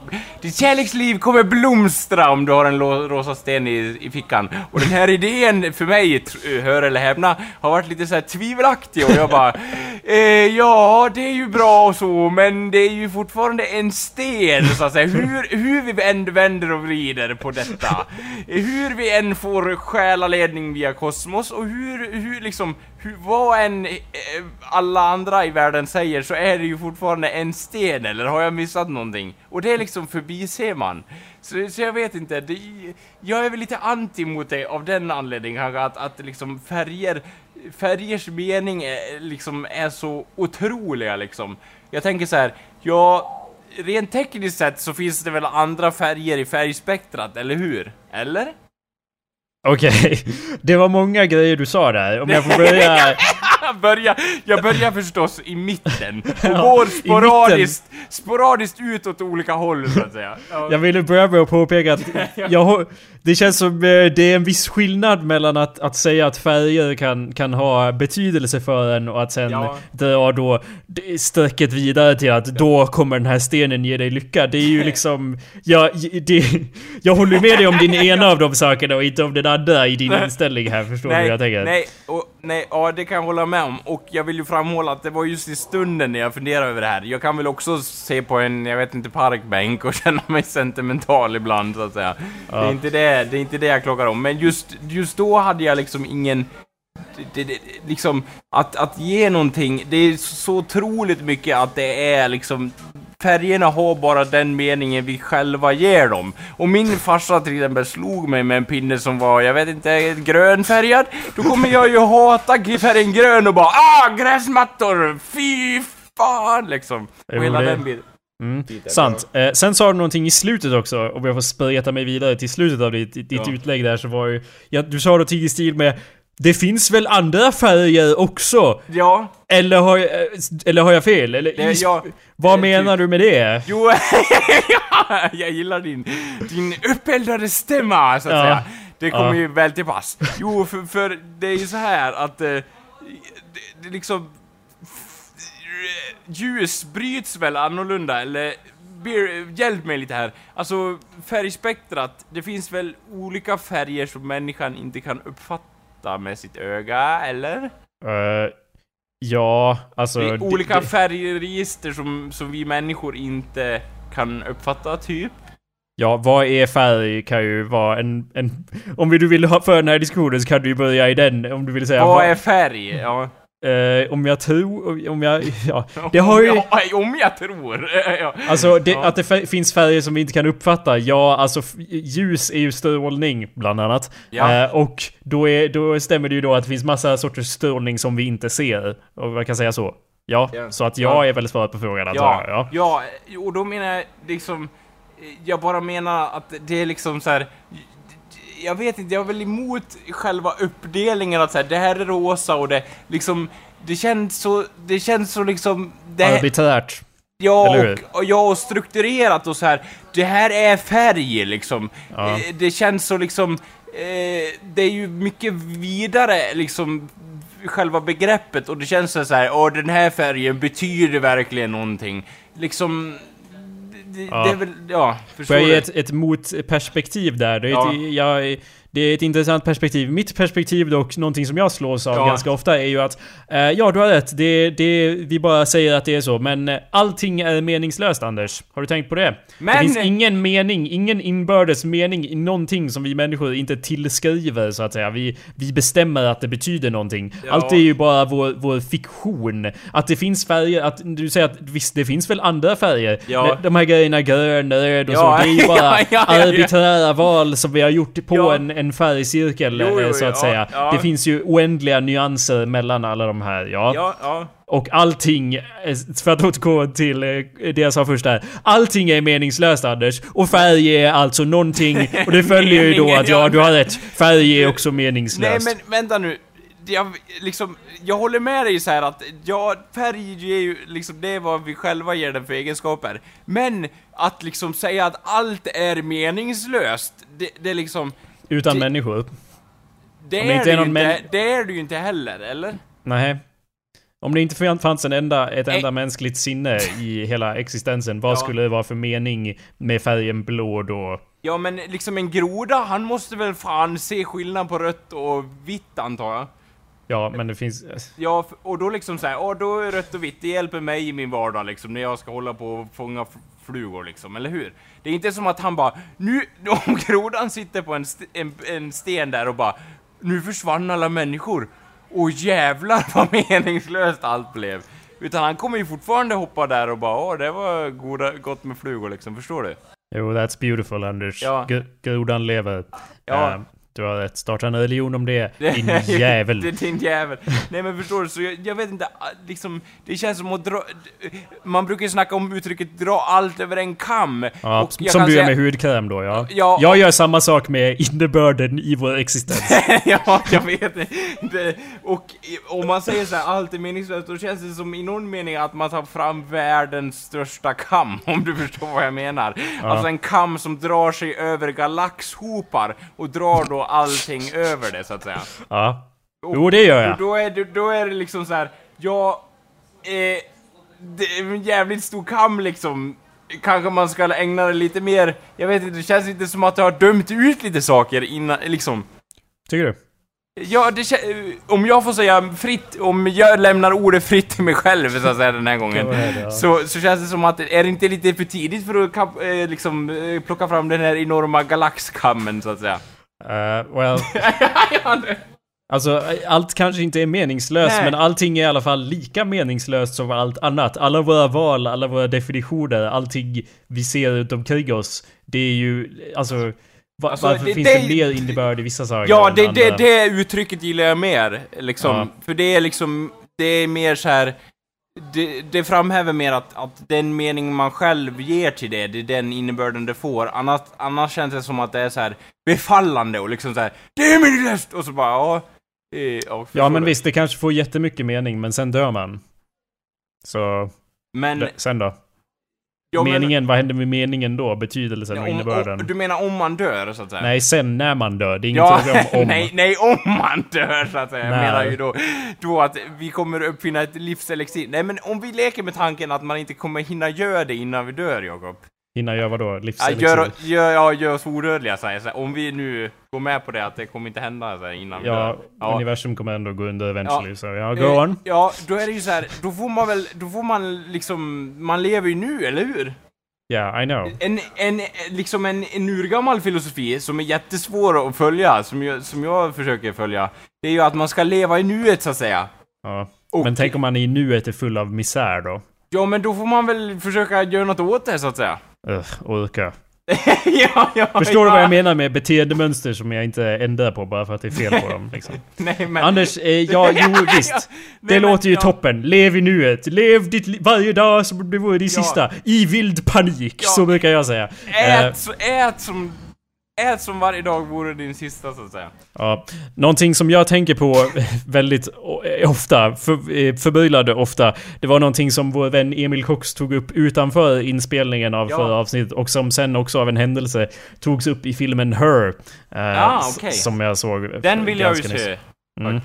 Ditt kärleksliv kommer blomstra om du har en rosa sten i, i fickan. Och den här idén för mig, tr- hör eller häpna, har varit lite så här tvivelaktig och jag bara eh, Ja, det är ju bra och så, men det är ju fortfarande en sten så att säga. Hur, hur vi än vänder och vrider på detta. Hur vi än får själaledning via kosmos och hur, hur liksom, hur, vad än eh, alla andra i världen säger så är det ju fortfarande en sten, eller har jag missat någonting? Och det är liksom förbiser man. Så, så jag vet inte, det, jag är väl lite anti mot det av den anledningen kanske att, att liksom färger, färgers mening är, liksom är så otroliga liksom. Jag tänker så här, ja, rent tekniskt sett så finns det väl andra färger i färgspektrat, eller hur? Eller? Okej, det var många grejer du sa där. Om jag får börja... Jag börjar, jag börjar förstås i mitten och Ja, går sporadiskt, sporadiskt ut åt olika håll så att säga. Ja. Jag ville börja med att påpeka att jag, det känns som eh, det är en viss skillnad mellan att, att säga att färger kan, kan ha betydelse för en och att sen Ja. dra då strecket vidare till att då kommer den här stenen ge dig lycka. Det är ju liksom... Jag, det, jag håller med dig om din ena av de sakerna och inte om den andra i din inställning här. Förstår du hur jag tänker? nej, och, nej, ja det kan jag hålla med om. Och jag vill ju framhålla att det var just i stunden när jag funderade över det här. Jag kan väl också se på en, jag vet inte, parkbänk och känna mig sentimental ibland så att säga. Det, är inte det, det är inte det jag klockar om. Men just, just då hade jag liksom ingen... Det, det, liksom, att, att ge någonting, det är så otroligt mycket att det är liksom Färgerna har bara den meningen vi själva ger dem. Och min farsa till exempel slog mig med en pinne som var, jag vet inte, grönfärgad. Då kommer jag ju hata färgen grön och bara ah, gräsmattor! Fy fan liksom. Och hela den biten. Mm, sant. Eh, sen sa du någonting i slutet också, om jag får spreta mig vidare till slutet av ditt, ditt Ja. utlägg där så var ju... Ja, du sa någonting i stil med Det finns väl andra färger också? Ja, Eller har jag, eh, eller har jag fel? Eller, det, ja. vad eh, menar du med det? Jo, ja, jag gillar din, din uppeldade stämma så att Ja. säga. Det kommer ju väl till pass. Jo, för, för det är ju så här att eh, det, det liksom... Ljus bryts väl annorlunda, eller... Beer, hjälp mig lite här. Alltså, färgspektrat, det finns väl olika färger som människan inte kan uppfatta med sitt öga, eller? Eh, ja, alltså... Det är olika det- färgregister som, som vi människor inte kan uppfatta, typ. Ja, vad är färg kan ju vara en... en om vi- du vill ha för den här diskussionen så kan du ju börja i den om du vill säga Vad är färg? Ja. Eh, om jag tror, om jag, ja. Det har ju... Ja, om jag tror! ja. Alltså det, Ja. att det finns färger som vi inte kan uppfatta, ja alltså ljus är ju strålning bland annat. Ja. Eh, och då, är, då stämmer det ju då att det finns massa sorters strålning som vi inte ser. Och man kan säga så. Ja, Ja. så att jag Ja. är väl svaret på frågan antar Ja, jag. Ja. ja, och då menar jag liksom... Jag bara menar att det är liksom så här. Jag vet inte, jag är väl emot själva uppdelningen att så här, det här är rosa och det liksom... Det känns så, det känns så liksom... Det, Arbiträrt. ja, och, och, ja, och strukturerat och så här. Det här är färg liksom. Ja. Eh, Det känns så liksom... Eh, det är ju mycket vidare liksom själva begreppet och det känns så här, åh den här färgen betyder verkligen någonting. Liksom... Det, Ja. det är väl, ja, förstår Får jag ge ett, ett motperspektiv där? Det är, Ja. jag, det är ett intressant perspektiv. Mitt perspektiv dock, någonting som jag slås av Ja. ganska ofta, är ju att eh, Ja, du har rätt. Det, det, vi bara säger att det är så. Men eh, allting är meningslöst, Anders. Har du tänkt på det? Men- Det finns ingen mening, ingen inbördes mening i någonting som vi människor inte tillskriver, så att säga. Vi, vi bestämmer att det betyder någonting. Ja. Allt är ju bara vår, vår fiktion. Att det finns färger, att du säger att visst, det finns väl andra färger? Ja. De här grejerna grön, röd och Ja, så. Det är ju bara ja, arbiträra val som vi har gjort på Ja. En, en färgcirkel, Jo, jo, eh, så att ja, säga. ja. Det finns ju oändliga nyanser mellan alla de här, ja. Ja. Och allting, eh, för att återgå till eh, det jag sa först där. Allting är meningslöst Anders. Och färg är alltså någonting. Och det följer ju då att ja, du har rätt. Färg är också Nej meningslöst. men vänta nu. Jag, liksom, jag håller med dig så här att, ja, färg är ju liksom, det är vad vi själva ger den för egenskaper. Men att liksom säga att allt är meningslöst, det, det är liksom, Utan det- människor. det är inte är någon inte, det är det ju inte heller, eller? Nej. Om det inte fann- fanns en enda, ett enda Eh. mänskligt sinne i hela existensen, vad Ja. skulle det vara för mening med färgen blå då? Ja men liksom en groda, han måste väl fan se skillnad på rött och vitt antar jag? Ja, men det finns... Ja, och då liksom såhär, åh då är rött och vitt, det hjälper mig i min vardag liksom, när jag ska hålla på och fånga flugor liksom, eller hur? Det är inte som att han bara, nu, om grodan sitter på en, st- en, en sten där och bara, nu försvann alla människor. Och jävlar vad meningslöst allt blev. Utan han kommer ju fortfarande hoppa där och bara, åh det var goda, gott med flugor liksom, förstår du? Jo, that's beautiful Anders. Ja. Grodan lever. Ja. Eh, du har rätt. Starta en religion om det, din jävel. det, din jävel. Nej men förstår du, så jag, jag vet inte, ah, liksom, det känns som att dra... Man brukar ju snacka om uttrycket dra allt över en kam. Ja, som du gör säga- med hudkräm då, ja. Ja, Jag gör samma sak med innebörden i vår existens. ja, jag vet det. Och om man säger så här, allt är meningslöst, då känns det som i någon mening att man tar fram världens största kam, om du förstår vad jag menar. Alltså en kam som drar sig över galaxhopar och drar då allting över det, så att säga. Ja. Och- Jo, det gör jag. Då är det, då är det liksom så här, ja, eh, det är en jävligt stor kam liksom. Kanske man ska ägna det lite mer, jag vet inte, det känns inte som att du har dömt ut lite saker innan, liksom. Tycker du? Ja, det om jag får säga fritt, om jag lämnar ordet fritt till mig själv så att säga den här gången. Go ahead, ja. Så, så känns det som att, är det inte lite för tidigt för att eh, liksom, eh, plocka fram den här enorma galaxkammen så att säga? Uh, well, alltså allt kanske inte är meningslöst, Nej. men allting är i alla fall lika meningslöst som allt annat. Alla våra val, alla våra definitioner, allting vi ser runt omkring oss. Det är ju, alltså... Va, Alltså, varför det- finns det- det mer innebörd i vissa saker Ja, det, det, det uttrycket gillar jag mer, liksom. Ja. För det är liksom, det är mer så här. Det, det framhäver mer att, att den mening man själv ger till det, det är den innebörden det får. Annars, annars känns det som att det är så här befallande och liksom så här. Det är meningslöst! Och så bara, ja... ja, Ja men du. visst, det kanske får jättemycket mening, men sen dör man. Så, Men, det, sen då? Ja, men- meningen, vad händer med meningen då? Betydelsen och om, innebörden? om, du menar om man dör, så att säga? Nej, sen när man dör. Det är ingen Ja, fråga om om. nej, nej, om man dör så att säga. Jag Nej. menar ju då, då att vi kommer uppfinna ett livselixir. Nej men om vi leker med tanken att man inte kommer hinna göra det innan vi dör, Jakob. Hinna göra vadå? Ja, Livselixir? gör, gör, ja, gör oss odödliga så så. Om vi nu går med på det att det kommer inte hända så innan vi Ja, dör. Ja. universum kommer ändå gå under eventually, Ja. så ja, go Eh, on. Ja, då är det ju så här, då får man väl, då får man liksom, man lever ju nu, eller hur? Yeah, I know. En, en, liksom en, en urgammal filosofi som är jättesvår att följa, som jag, som jag försöker följa, det är ju att man ska leva i nuet så att säga. Ja. Och, Men tänk om man i nuet är full av misär då? Ja, men då får man väl försöka göra något åt det, så att säga. Ugh, orka. ja, ja, Förstår du ja. vad jag menar med beteendemönster som jag inte ändrar på bara för att det är fel på dem? Liksom. Nej, men... Anders, eh, ja, jo visst. Det men, låter ju toppen. Lev i nuet. Lev ditt li- varje dag som det vore din sista. I vild panik. Så brukar jag säga. Ät, så- ät som... Ät som varje dag vore din sista, så att säga. Ja, någonting som jag tänker på väldigt eh, ofta, för, eh, förbryllade ofta, det var någonting som vår vän Emil Cox tog upp utanför inspelningen av Ja. förra avsnittet och som sen också av en händelse togs upp i filmen Her. eh, Ah, okej. Som jag såg. Den vill jag ju se, Mm.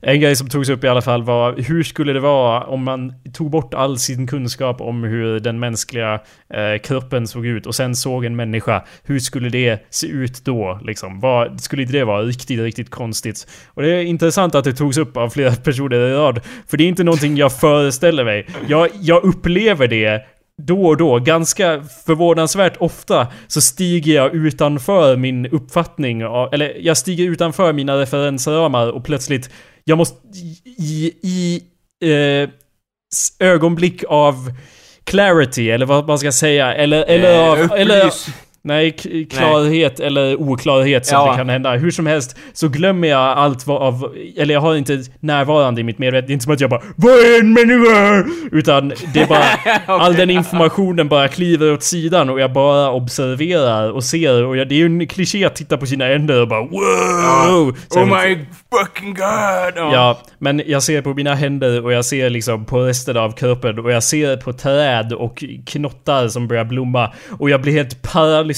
En grej som togs upp i alla fall var hur skulle det vara om man tog bort all sin kunskap om hur den mänskliga eh, kroppen såg ut och sen såg en människa. Hur skulle det se ut då? Liksom? Vad, skulle inte det vara riktigt, riktigt konstigt? Och det är intressant att det togs upp av flera personer i rad. För det är inte någonting jag föreställer mig. Jag, jag upplever det då och då, ganska förvånansvärt ofta, så stiger jag utanför min uppfattning, eller jag stiger utanför mina referensramar och plötsligt, jag måste i, i eh, ögonblick av clarity, eller vad man ska säga, eller, eller Eh, av, eller. Nej, klarhet eller oklarhet som Ja. det kan hända. Hur som helst så glömmer jag allt vad av... Eller jag har inte närvarande i mitt medvetande. Det är inte som att jag bara Vad är en människa? Utan det är bara... All den informationen bara kliver åt sidan och jag bara observerar och ser. Och jag, det är ju en kliché att titta på sina händer och bara wow! Sen- Oh my fucking god! Ja. Ja, men jag ser på mina händer och jag ser liksom på resten av kroppen och jag ser på träd och knottar som börjar blomma. Och jag blir helt paralyserad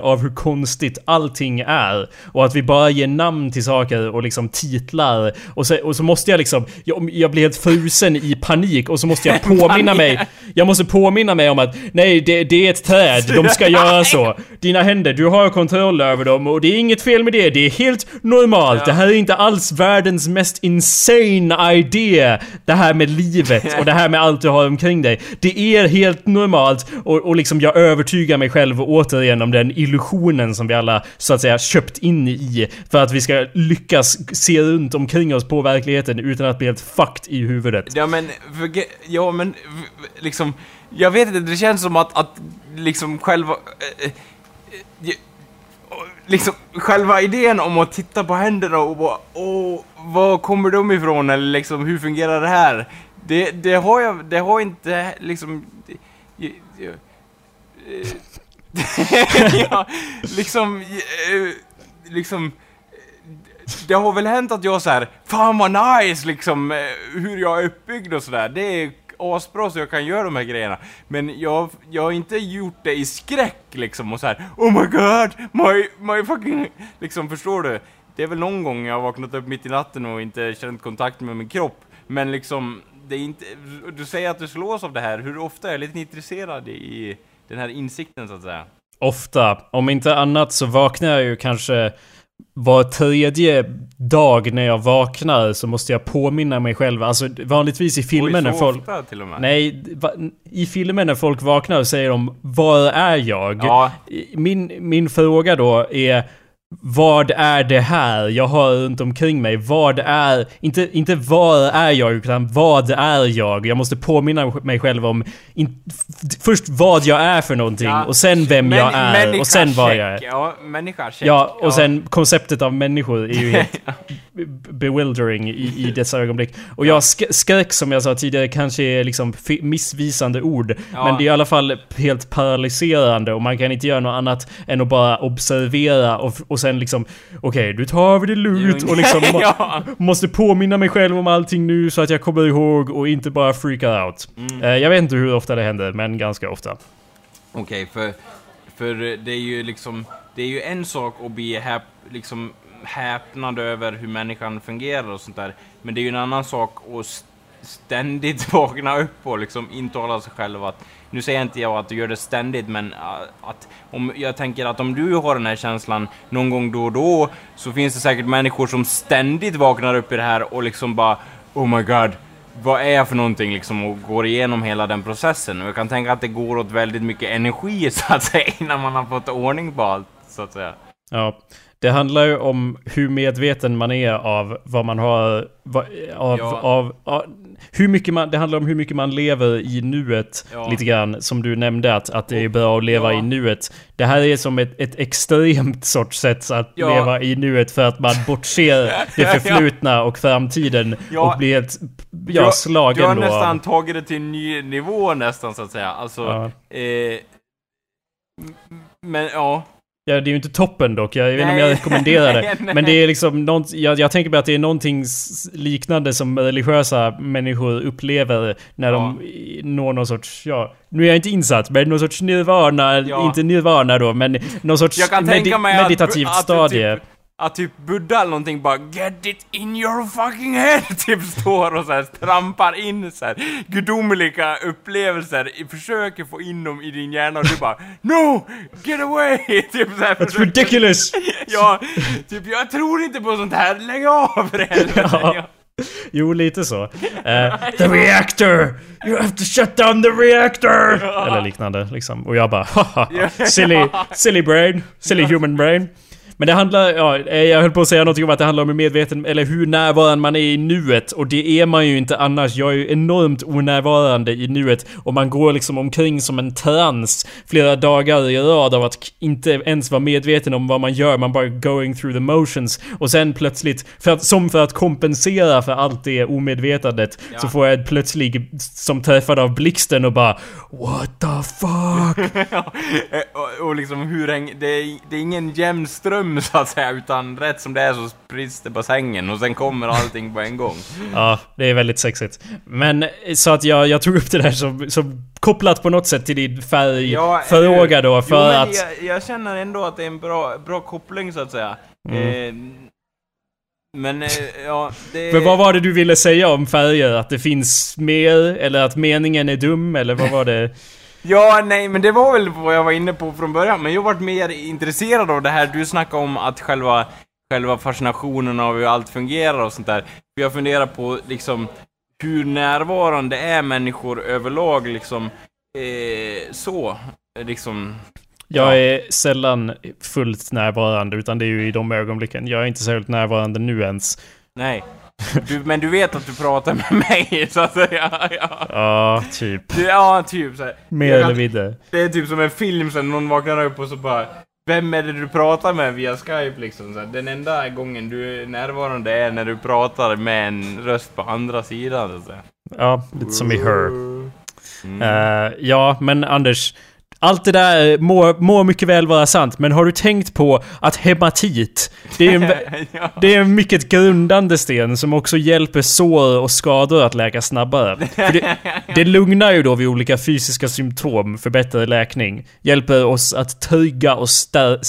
av hur konstigt allting är. Och att vi bara ger namn till saker och liksom titlar. Och så, och så måste jag liksom, jag, jag blir helt frusen i panik och så måste jag påminna mig. Jag måste påminna mig om att nej, det, det är ett träd, de ska göra så. Dina händer, du har kontroll över dem och det är inget fel med det. Det är helt normalt. Det här är inte alls världens mest insane idé. Det här med livet och det här med allt du har omkring dig. Det är helt normalt och, och liksom jag övertygar mig själv återigen om den illusionen som vi alla så att säga köpt in i för att vi ska lyckas se runt omkring oss på verkligheten utan att bli helt fucked i huvudet. Ja men, ja men, liksom, jag vet inte, det känns som att, att liksom själva, Äh, äh, liksom själva idén om att titta på händerna och bara, åh, var kommer de ifrån eller liksom, hur fungerar det här? Det, det har jag, det har inte liksom, det, det, ja, liksom, eh, liksom, eh, det har väl hänt att jag så här, fan vad nice liksom, eh, hur jag är uppbyggd och sådär. Det är asbra så jag kan göra de här grejerna. Men jag, jag har inte gjort det i skräck liksom och så här, oh my god, my, my fucking, liksom förstår du? Det är väl någon gång jag har vaknat upp mitt i natten och inte känt kontakt med min kropp. Men liksom, det är inte, du säger att du slås av det här, hur ofta är jag lite intresserad i den här insikten så att säga? Ofta. Om inte annat så vaknar jag ju kanske var tredje dag när jag vaknar så måste jag påminna mig själv. Alltså vanligtvis i filmer Oj, när folk... ofta till och med? Nej, i filmer när folk vaknar säger de Var är jag? Ja, Min, min fråga då är vad är det här jag har runt omkring mig? Vad är... Inte, inte var är jag, utan vad är jag? Jag måste påminna mig själv om... In, först vad jag är för någonting Ja, och sen vem män- jag är och sen vad jag är. Ja, människa check. Ja, och sen konceptet av människor är ju helt be- bewildering i, i dessa ögonblick. Och jag sk skräck som jag sa tidigare kanske är liksom missvisande ord. Ja. Men det är i alla fall helt paralyserande och man kan inte göra något annat än att bara observera och, och sen liksom Okej, du tar vi det lugnt och liksom ja. måste påminna mig själv om allting nu så att jag kommer ihåg och inte bara freakar out. Mm. Eh, jag vet inte hur ofta det händer, men ganska ofta. Okej, för, för det är ju liksom, det är ju en sak att bli häp, liksom häpnad över hur människan fungerar och sånt där, men det är ju en annan sak att ständigt vakna upp och liksom intala sig själv att, nu säger inte jag att du gör det ständigt, men äh, att om, jag tänker att om du har den här känslan någon gång då och då, så finns det säkert människor som ständigt vaknar upp i det här och liksom bara, oh my god, vad är jag för någonting liksom och går igenom hela den processen. Och jag kan tänka att det går åt väldigt mycket energi så att säga innan man har fått ordning på allt så att säga. Ja, det handlar ju om hur medveten man är av vad man har... Vad, av, Ja. av, av, hur mycket man, det handlar om hur mycket man lever i nuet Ja. lite grann. Som du nämnde att, att det är bra att leva Ja. i nuet. Det här är som ett, ett extremt sorts sätt att leva i nuet för att man bortser det förflutna och framtiden och blir ett, ja, Du- slagen Du har då. nästan tagit det till en ny nivå nästan så att säga. Alltså, eh, men ja. Ja, det är ju inte toppen dock. Jag vet inte om jag rekommenderar det. Men det är liksom nånt, jag, jag tänker på att det är någonting liknande som religiösa människor upplever när de i- når någon sorts, ja, nu är jag inte insatt, men någon sorts nirvana, Ja. inte nirvana då, men någon sorts mig att- meditativt att stadie. typ- Att typ Buddha eller någonting bara 'Get it in your fucking head' typ står och så här trampar in så här gudomliga upplevelser, försöker få in dem i din hjärna och du bara 'No! Get away!' typ så här, That's försöker- ridiculous! Ja, typ jag tror inte på sånt här, lägg av helvete! Ja. Jo, lite så. Eh, the reactor! You have to shut down the reactor! Eller liknande liksom. Och jag bara haha, silly, silly brain, silly human brain. Men det handlar, ja, eh, jag höll på att säga någonting om att det handlar om hur medveten, eller hur närvarande man är i nuet. Och det är man ju inte annars. Jag är ju enormt onärvarande i nuet. Och man går liksom omkring som en trans flera dagar i rad av att inte ens vara medveten om vad man gör. Man bara going through the motions. Och sen plötsligt, för att, som för att kompensera för allt det omedvetandet, Ja. så får jag ett plötslig som träffad av blixten och bara What the fuck? Eh, och, och liksom hur det, är, det är ingen jämn ström så att säga, utan rätt som det är så sprids det på sängen och sen kommer allting på en gång. Ja, det är väldigt sexigt. Men så att jag, jag tog upp det där som, som kopplat på något sätt till din färgfråga då för jo, att... Jag, jag känner ändå att det är en bra, bra koppling så att säga. Eh, men, eh, ja, det... Men vad var det du ville säga om färger? Att det finns mer? Eller att meningen är dum? Eller vad var det? Ja, nej, men det var väl vad jag var inne på från början, men jag varit mer intresserad av det här du snackade om att själva, själva fascinationen av hur allt fungerar och sånt där. För jag funderar på liksom hur närvarande är människor överlag liksom, eh, så, liksom, Jag är sällan fullt närvarande utan det är ju i de ögonblicken. Jag är inte särskilt närvarande nu ens. nej. Du, men du vet att du pratar med mig, så att säga. Ja, Ja, typ. Du- ja typ så här. Mer eller mindre. Det är typ som en film sen någon vaknar upp och så bara Vem är det du pratar med via Skype liksom? Så här, den enda gången du är närvarande är när du pratar med en röst på andra sidan så. Ja, lite som i Her. Mm. Eh, ja, men Anders. Allt det där må, må mycket väl vara sant, men har du tänkt på att hematit, det är en, ja. det är en mycket grundande sten som också hjälper sår och skador att läka snabbare. Det, det lugnar ju då vid olika fysiska symptom för bättre läkning. Hjälper oss att trygga och stär,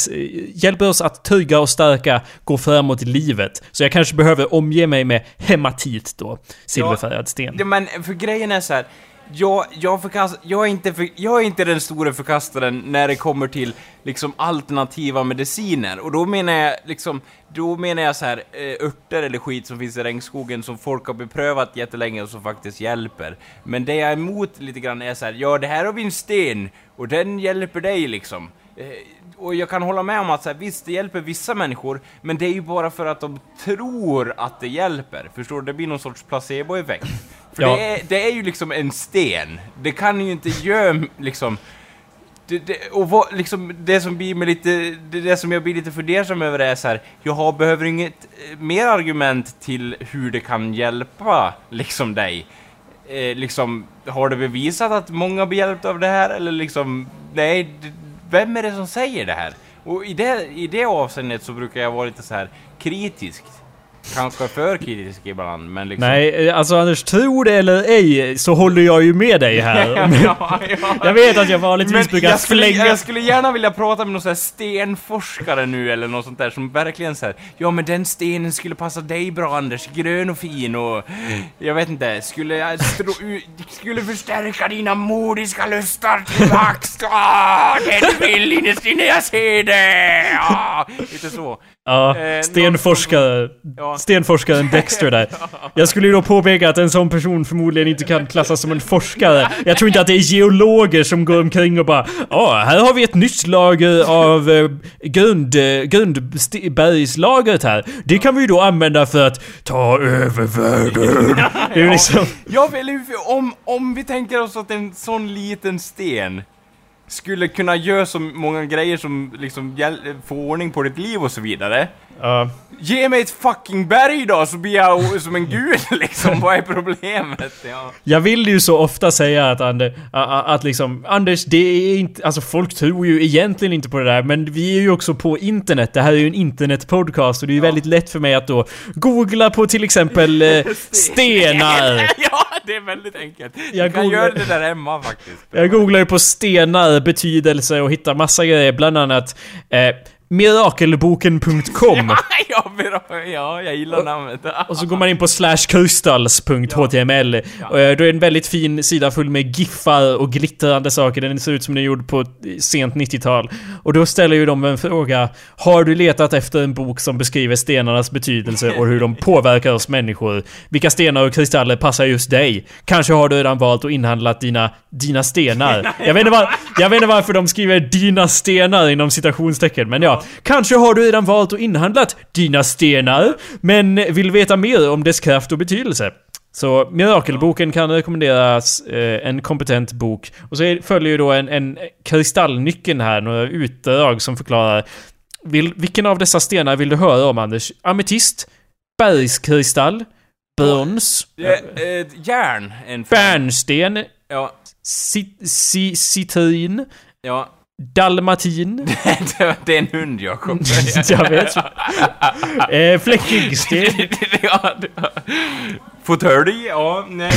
hjälper oss att trygga och stärka, gå framåt i livet. Så jag kanske behöver omge mig med hematit då, silverfärgad sten. Ja, men för grejen är så här. Jag, jag, förkast, jag, är inte för, jag är inte den stora förkastaren när det kommer till liksom alternativa mediciner. Och då menar jag liksom, då menar jag så här eh, örter eller skit som finns i regnskogen som folk har beprövat jättelänge och som faktiskt hjälper. Men det jag är emot lite grann är så här, ja det här har vi en sten och den hjälper dig liksom. Eh, och jag kan hålla med om att så här, visst, det hjälper vissa människor, men det är ju bara för att de tror att det hjälper. Förstår du? Det blir någon sorts placeboeffekt. För Ja. det, är, det är ju liksom en sten. Det kan ju inte göra liksom... Det, det, och vad, liksom, det som blir med lite, det, det som jag blir lite fundersam över är så här, jag behöver inget eh, mer argument till hur det kan hjälpa liksom dig. Eh, liksom, har det bevisat att många blir hjälpta av det här eller liksom, nej, vem är det som säger det här? Och i det, i det avseendet så brukar jag vara lite så här kritisk. Kanske för kritisk ibland, men liksom... Nej, alltså Anders, tro det eller ej så håller jag ju med dig här. ja, ja. Jag vet att jag vanligtvis brukar jag skulle, flänga... jag skulle gärna vilja prata med någon sån här stenforskare nu eller något sånt där som verkligen säger Ja men den stenen skulle passa dig bra Anders, grön och fin och jag vet inte, skulle ut- skulle förstärka dina modiska lustar till max. Ah, det du vill innerst inne, jag ser det! Ah, lite så. Ja, Eh, stenforskare. Ja. Stenforskaren Dexter där. Jag skulle ju då påpeka att en sån person förmodligen inte kan klassas som en forskare. Jag tror inte att det är geologer som går omkring och bara Ja, här har vi ett nytt lager av eh, grund, eh, grundbergslagret här. Det kan vi ju då använda för att ta över världen. Det är liksom... Ja, eller om, om vi tänker oss att en sån liten sten skulle kunna göra så många grejer som liksom får få ordning på ditt liv och så vidare. Ja. Ge mig ett fucking berg då så blir jag som en gud liksom. Vad är problemet? Ja. Jag vill ju så ofta säga att, Ander, att, att liksom, Anders, det är inte, alltså folk tror ju egentligen inte på det där, men vi är ju också på internet. Det här är ju en internetpodcast och det är ju väldigt lätt för mig att då googla på till exempel eh, stenar. ja, det är väldigt enkelt. Jag du kan googlar- göra det där hemma faktiskt. Jag googlar ju på stenar, betydelse och hittar massa grejer, bland annat eh, mirakelboken.com ja, ja, jag gillar namnet. Och så går man in på slashkrystals.html och eh, då är det en väldigt fin sida full med giffar och glittrande saker. Den ser ut som den är gjord på sent 90-tal. Och då ställer ju de en fråga. Har du letat efter en bok som beskriver stenarnas betydelse och hur de påverkar oss människor? Vilka stenar och kristaller passar just dig? Kanske har du redan valt att inhandla dina, dina stenar. Jag vet, inte var, jag vet inte varför de skriver 'dina stenar' inom citationstecken, men ja. Kanske har du redan valt att inhandlat dina stenar, men vill veta mer om dess kraft och betydelse. Så Mirakelboken kan rekommenderas, eh, en kompetent bok. Och så följer ju då en, en kristallnyckeln här, några utdrag som förklarar vill, vilken av dessa stenar vill du höra om Anders? Ametist? Bergskristall? Brons? Eh, eh, järn. En Bärnsten? Ja, Cit- ci- Citrin? ja. Dalmatin? det är en hund, Jakob. Jag vet. Eh, Fläckingsten? ja, Fåtölj, ja, nej.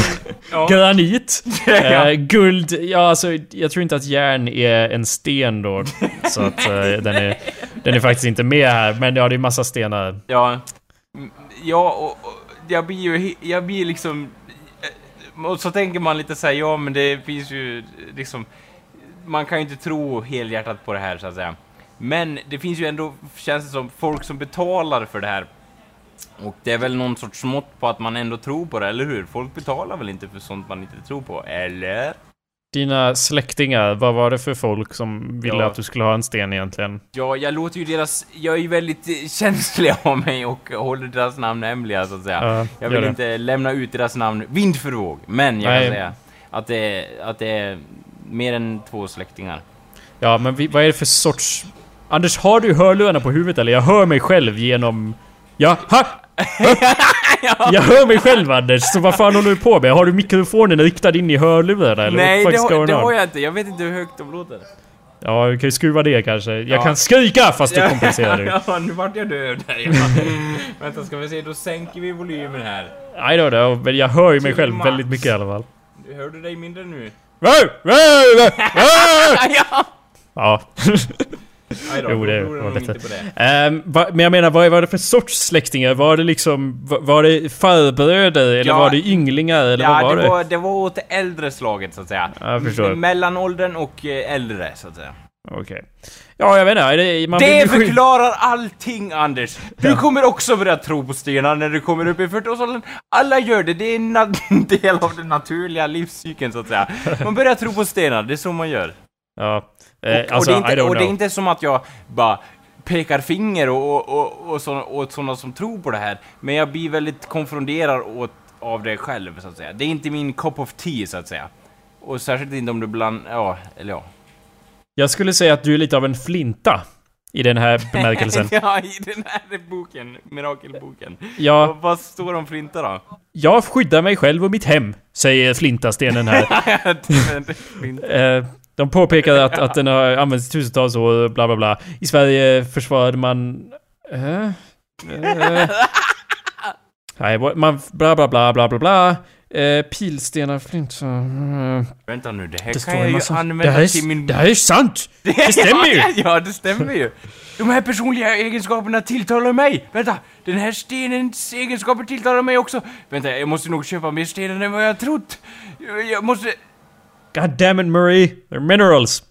Ja. Granit? Eh, guld? Ja, alltså jag tror inte att järn är en sten då. Så att eh, den, är, den är faktiskt inte med här. Men ja, det är massa stenar. Ja, ja och, och jag blir ju, jag blir liksom... eh, Och så tänker man lite såhär, ja men det finns ju liksom... Man kan ju inte tro helhjärtat på det här så att säga. Men det finns ju ändå, känns det som, folk som betalar för det här. Och det är väl någon sorts mått på att man ändå tror på det, eller hur? Folk betalar väl inte för sånt man inte tror på, eller? Dina släktingar, vad var det för folk som ville Ja. att du skulle ha en sten egentligen? Ja, jag låter ju deras... Jag är ju väldigt eh, känslig av mig och håller deras namn hemliga, så att säga. Ja, Jag vill inte lämna ut deras namn vind för våg, men jag Nej. kan säga att det, att det är mer än två släktingar. Ja, men vi, vad är det för sorts... Anders, har du hörlurarna på huvudet eller? Jag hör mig själv genom... Ja, ha! Jag hör mig själv Anders, så vad fan håller du på med? Har du mikrofonen riktad in i hörlurarna eller? Nej, det, har, det har jag inte. Jag vet inte hur högt de låter. Ja, vi kan ju skruva det kanske. Jag Ja. kan skrika fast du kompenserar du. ja, nu vart jag död där. Ja. Vänta, ska vi se. Då sänker vi volymen här. I don't know, men jag hör ju mig själv väldigt mycket i alla fall. Hör du dig mindre nu? Ja. ja! Då, Jo, då det var bättre. inte på det. Ehm, va, men jag menar, vad var det för sorts släktingar? Var det liksom... va- Var det farbröder? Eller Ja, var det ynglingar? Eller ja, vad var det, det? var, det var åt det äldre slaget, så att säga. Ja, Mellanåldern och eh, äldre, så att säga. Okej. Ja, jag vet inte. Det, man Det förklarar allting, Anders! Du kommer också börja tro på stenar när du kommer upp i 40-årsåldern. Alla gör det, det är en del av den naturliga livscykeln, så att säga. Man börjar tro på stenar, det är så man gör. Ja. Och, Eh, alltså, och, det, är inte, och det är inte som att jag bara pekar finger och, och, och, och såna, åt sådana som tror på det här, men jag blir väldigt konfronterad åt, av det själv, så att säga. Det är inte min cup of tea, så att säga. Och särskilt inte om du bland... Ja, eller ja. Jag skulle säga att du är lite av en flinta. I den här bemärkelsen. ja, i den här boken, mirakelboken. Ja, Vad, vad står om flinta då? jag skyddar mig själv och mitt hem, säger flintastenen här. Eh, de påpekar att, att den har använts i tusentals år, bla bla bla. I Sverige försvarade man... Eh, eh, nej, man... Bla bla bla bla bla bla. Eh, pilstenar, flint... Eh, Vänta nu, det här det kan jag ju. Det använda här, till min... är, det här är sant! Det stämmer ju! ja, ja, det stämmer ju! De här personliga egenskaperna tilltalar mig! Vänta, den här stenens egenskaper tilltalar mig också! Vänta, jag måste nog köpa mer stenar än vad jag trott! Jag- Jag måste... God damn it Murray! They're minerals!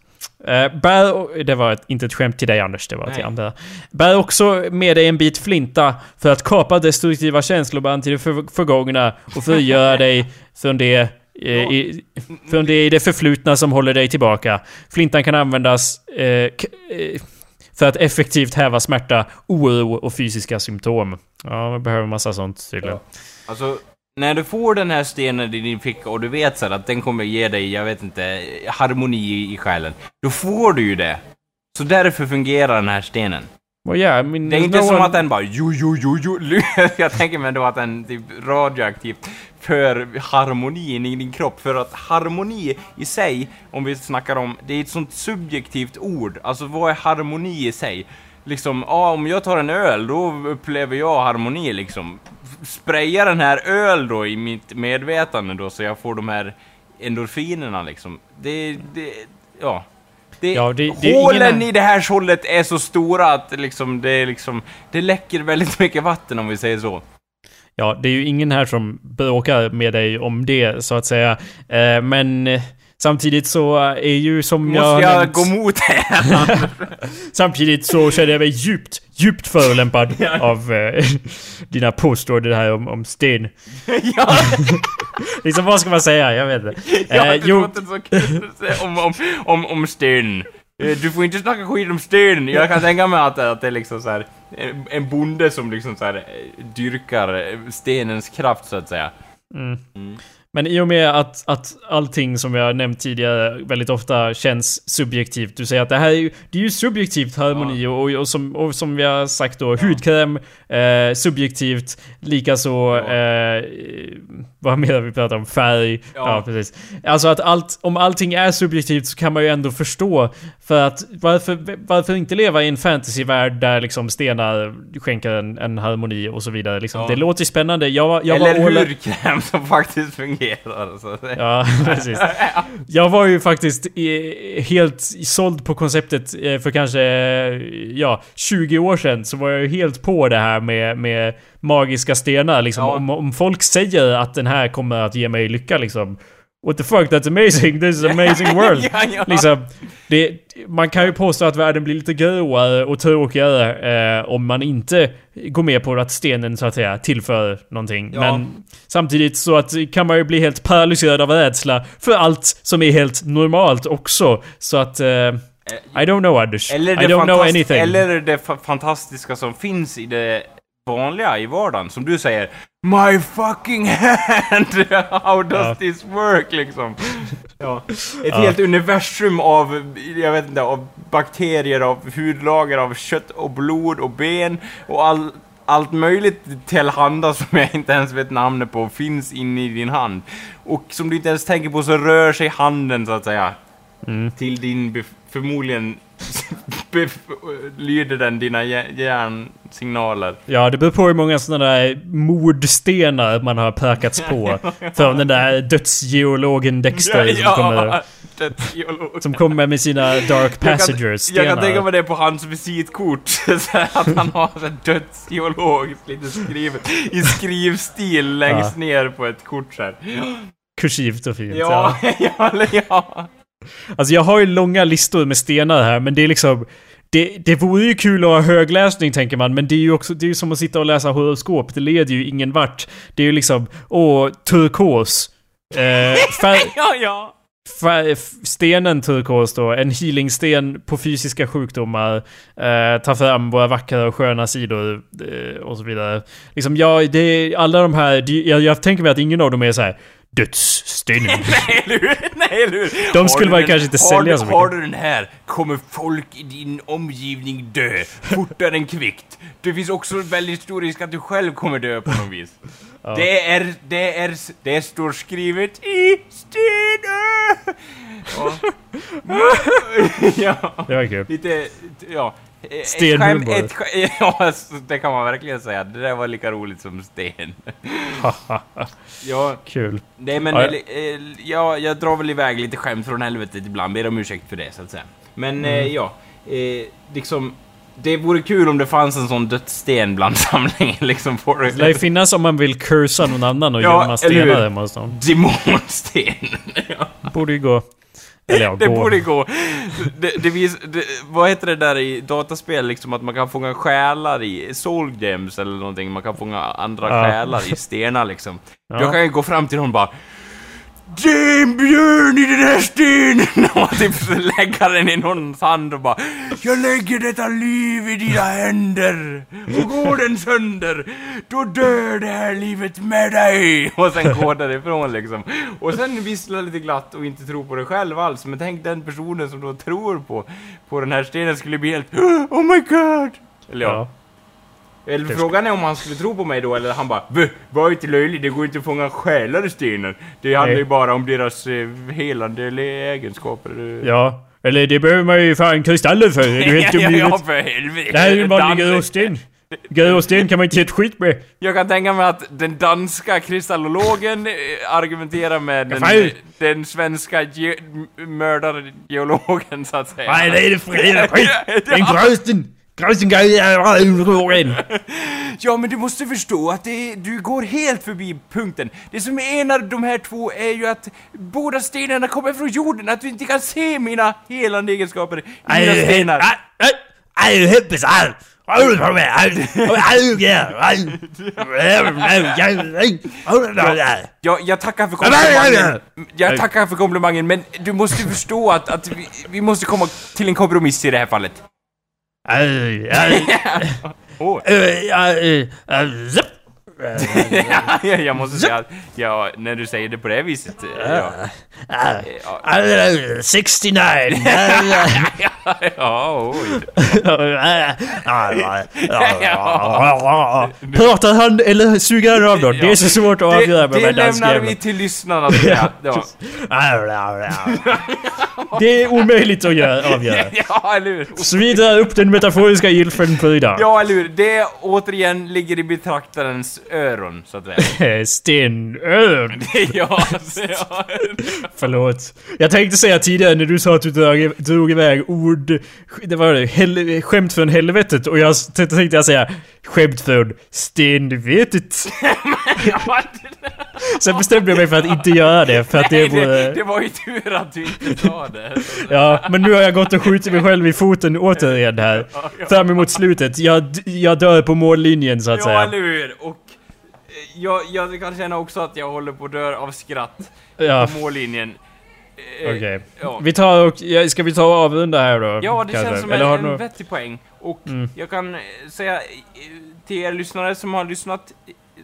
Eh, bär, det var ett, inte ett skämt till dig Anders, det var till andra. Bär också med dig en bit flinta för att kapa destruktiva känsloband till det för, förgångna och frigöra dig från det eh, i, från det i det förflutna som håller dig tillbaka. Flintan kan användas eh, eh, för att effektivt häva smärta, oro och fysiska symptom. Ja, man behöver massa sånt tydligen. Alltså, när du får den här stenen i din ficka och du vet så att den kommer ge dig, jag vet inte, harmoni i, själen. Då får du ju det. Så därför fungerar den här stenen. Well, yeah, I mean, Det är inte no som one- att den bara jo, jo, jo, jo. Jag tänker mig då att den typ radioaktivt för harmonin i din kropp. För att harmoni i sig, om vi snackar om, det är ett sånt subjektivt ord. Alltså vad är harmoni i sig? Liksom, ja, om jag tar en öl, då upplever jag harmoni liksom. Spraya den här öl då i mitt medvetande då, så jag får de här endorfinerna liksom. Det, det, ja. Det, Ja, det- det hålen ingen- i det här skjoldet är så stora att liksom, det är liksom, det läcker väldigt mycket vatten om vi säger så. Ja, det är ju ingen här som bråkar med dig om det, så att säga. Eh, men eh, samtidigt så är ju som Måste jag... jag nämnt- gå mot det? Samtidigt så känner jag mig djupt, djupt förolämpad av eh, dina påståenden här om, om sten. ja, Liksom vad ska man säga? Jag vet inte. ja, Eh, det jo, låter så kul om, om, om, om sten. Eh, Du får inte snacka skit om sten. Jag kan tänka mig att, att det är liksom så här en- en bonde som liksom så här eh, dyrkar eh, stenens kraft så att säga. Mm. Mm. Men i och med att, att allting som jag nämnt tidigare väldigt ofta känns subjektivt. Du säger att det här är ju, det är ju subjektivt harmoni och, och, som, och som vi har sagt då, hudkräm, eh, subjektivt, likaså, Ja. eh, vad mer har vi pratat om? Färg. Ja. Ja. precis. Alltså att allt, om allting är subjektivt så kan man ju ändå förstå för att varför, varför inte leva i en fantasyvärld där liksom stenar skänker en, en harmoni och så vidare. Liksom. Ja. Det låter spännande. Jag, var- jag var Eller all- hudkräm som faktiskt fungerar. Så. det- Ja, precis. Jag var ju faktiskt helt såld på konceptet eh, för kanske, eh, ja, 20 år sedan. Så var jag ju helt på det här med, med magiska stenar liksom. Ja. Om, om folk säger att den här kommer att ge mig lycka liksom. What the fuck, that's amazing, this is an amazing world. ja, ja. Liksom, det, man kan ju påstå att världen blir lite gråare och tråkigare eh, om man inte går med på att stenen så att säga tillför någonting. Ja. Men samtidigt så att kan man ju bli helt paralyserad av rädsla för allt som är helt normalt också. Så att... Eh, I don't know Anders. I don't know anything. eller det fa- fantastiska som finns i det vanliga i vardagen, som du säger My fucking hand! How does Ja. this work? Liksom. Ja. Ett Ja. helt universum av, jag vet inte, av bakterier, av hudlager, av kött och blod och ben och all, allt möjligt tillhanda som jag inte ens vet namnet på finns inne i din hand. Och som du inte ens tänker på så rör sig handen så att säga. Mm. Till din förmodligen lyder den dina hjär- hjärnsignaler. Ja, det beror på hur många sådana där mordstenar man har pökats på. Från den där dödsgeologen Dexter som kommer... Som kommer med sina Dark Jag kan, jag kan tänka mig det på hans visitkort. att han har här dödsgeolog lite skrivet i skrivstil längst Ja. ner på ett kort så här. Kursivt och fint. Ja, ja, ja. Alltså jag har ju långa listor med stenar här, men det är liksom... Det, det vore ju kul att ha högläsning tänker man, men det är ju också det är som att sitta och läsa horoskop. Det leder ju ingen vart. Det är ju liksom, åh, turkos. Eh, fär, Ja, ja. Stenen turkos då, en healingsten på fysiska sjukdomar. Eh, ta fram våra vackra och sköna sidor eh, och så vidare. Liksom, ja, det är alla de här, det, jag, jag tänker mig att ingen av dem är så här dödsstenen. Nej, eller hur? Nej, eller hur? De skulle den- kanske inte sälja du, så mycket. Har du den här kommer folk i din omgivning dö fortare än kvickt. Det finns också väldigt stor risk att du själv kommer dö på något vis. Det är, det är, det står skrivet i sten. Ja. ja. Det var kul. Lite, ja. Ett Stenhumor. skämt- ett skä- Ja, alltså, det kan man verkligen säga. Det där var lika roligt som sten. Ja, Kul. Nej men, Ja, ja, ja. ja, jag drar väl iväg lite skämt från helvetet ibland, ber om ursäkt för det så att säga. Men Mm. eh, ja, eh, liksom... Det vore kul om det fanns en sån dödssten bland samlingen liksom. På Det lär ju finnas om man vill cursa någon annan och Ja, gömma stenar hemma hos någon. Demonsten! ja, Borde ju gå. Eller ja, det gå. borde gå. det, det, vis, det, vad heter det där i dataspel, liksom att man kan fånga själar i soul gems eller någonting, man kan fånga andra Ja. själar i stenar liksom. Ja. Jag kan ju gå fram till någon och bara det är en björn i den här stenen! Och typ lägger lägga den i någons hand och bara Jag lägger detta liv i dina händer! Och går den sönder, då dör det här livet med dig! Och sen går därifrån liksom. Och sen visslar lite glatt och inte tror på det själv alls. Men tänk den personen som då tror på, på den här stenen skulle bli helt Oh my god! Eller ja. Ja. Eller Det frågan är om han skulle tro på mig då, eller han bara "Bö, Var inte löjlig, det går inte att fånga själar i stenen. Det handlar Nej. ju bara om deras eh, helande egenskaper. Ja. Eller det behöver man ju fan kristaller för. Är du helt ja, ja, huvudet? för helvete. Det här är ju en vanlig Dan- gråsten. Gråsten kan man inte ge ett skit med. Jag kan tänka mig att den danska kristallologen eh, argumenterar med den, fan. den svenska ge- mördargeologen, så att säga. Nej, det är det för hela skit. En grösten. Ja, men du måste förstå att det, du går helt förbi punkten. Det som enar de här två är ju att båda stenarna kommer från jorden, att du inte kan se mina helande egenskaper i mina stenar. Nej, du på med allt. Jag, jag tackar för komplimangen. Jag tackar för komplimangen, men du måste förstå att, att vi, vi måste komma till en kompromiss i det här fallet. Jag måste säga att, ja, när du säger det på det viset, ja. Ja, 69. ja oj. Pratar han eller suger han av då? Det är så svårt att avgöra Det, med det de danska lämnar vi till lyssnarna. Ja. Det är omöjligt att göra, avgöra. ja, eller hur? Så vi drar upp den metaforiska gylfen på idag. Ja, eller hur? Det återigen ligger i betraktarens öron, så att säga. Stenörn. ja, ja. Förlåt. Jag tänkte säga tidigare när du sa att du drog, drog iväg ord... Det var det, hel, skämt från helvetet och jag tänkte jag säga skämt från stenvetet. ja Sen bestämde jag mig för att inte göra det för att det Nej, det, vore... det var ju tur att du inte sa det. Ja, men nu har jag gått och skjutit mig själv i foten återigen här. Fram emot slutet. Jag, jag dör på mållinjen så att Ja, säga. eller hur? Och eh, jag, jag kan känna också att jag håller på att dö av skratt Ja, på mållinjen. Eh, okej. Ja. Vi tar och... Ska vi ta och avrunda här då? Ja, det kanske? känns som Eller en, en vettig poäng. Och Mm. jag kan eh, säga eh, till er lyssnare som har lyssnat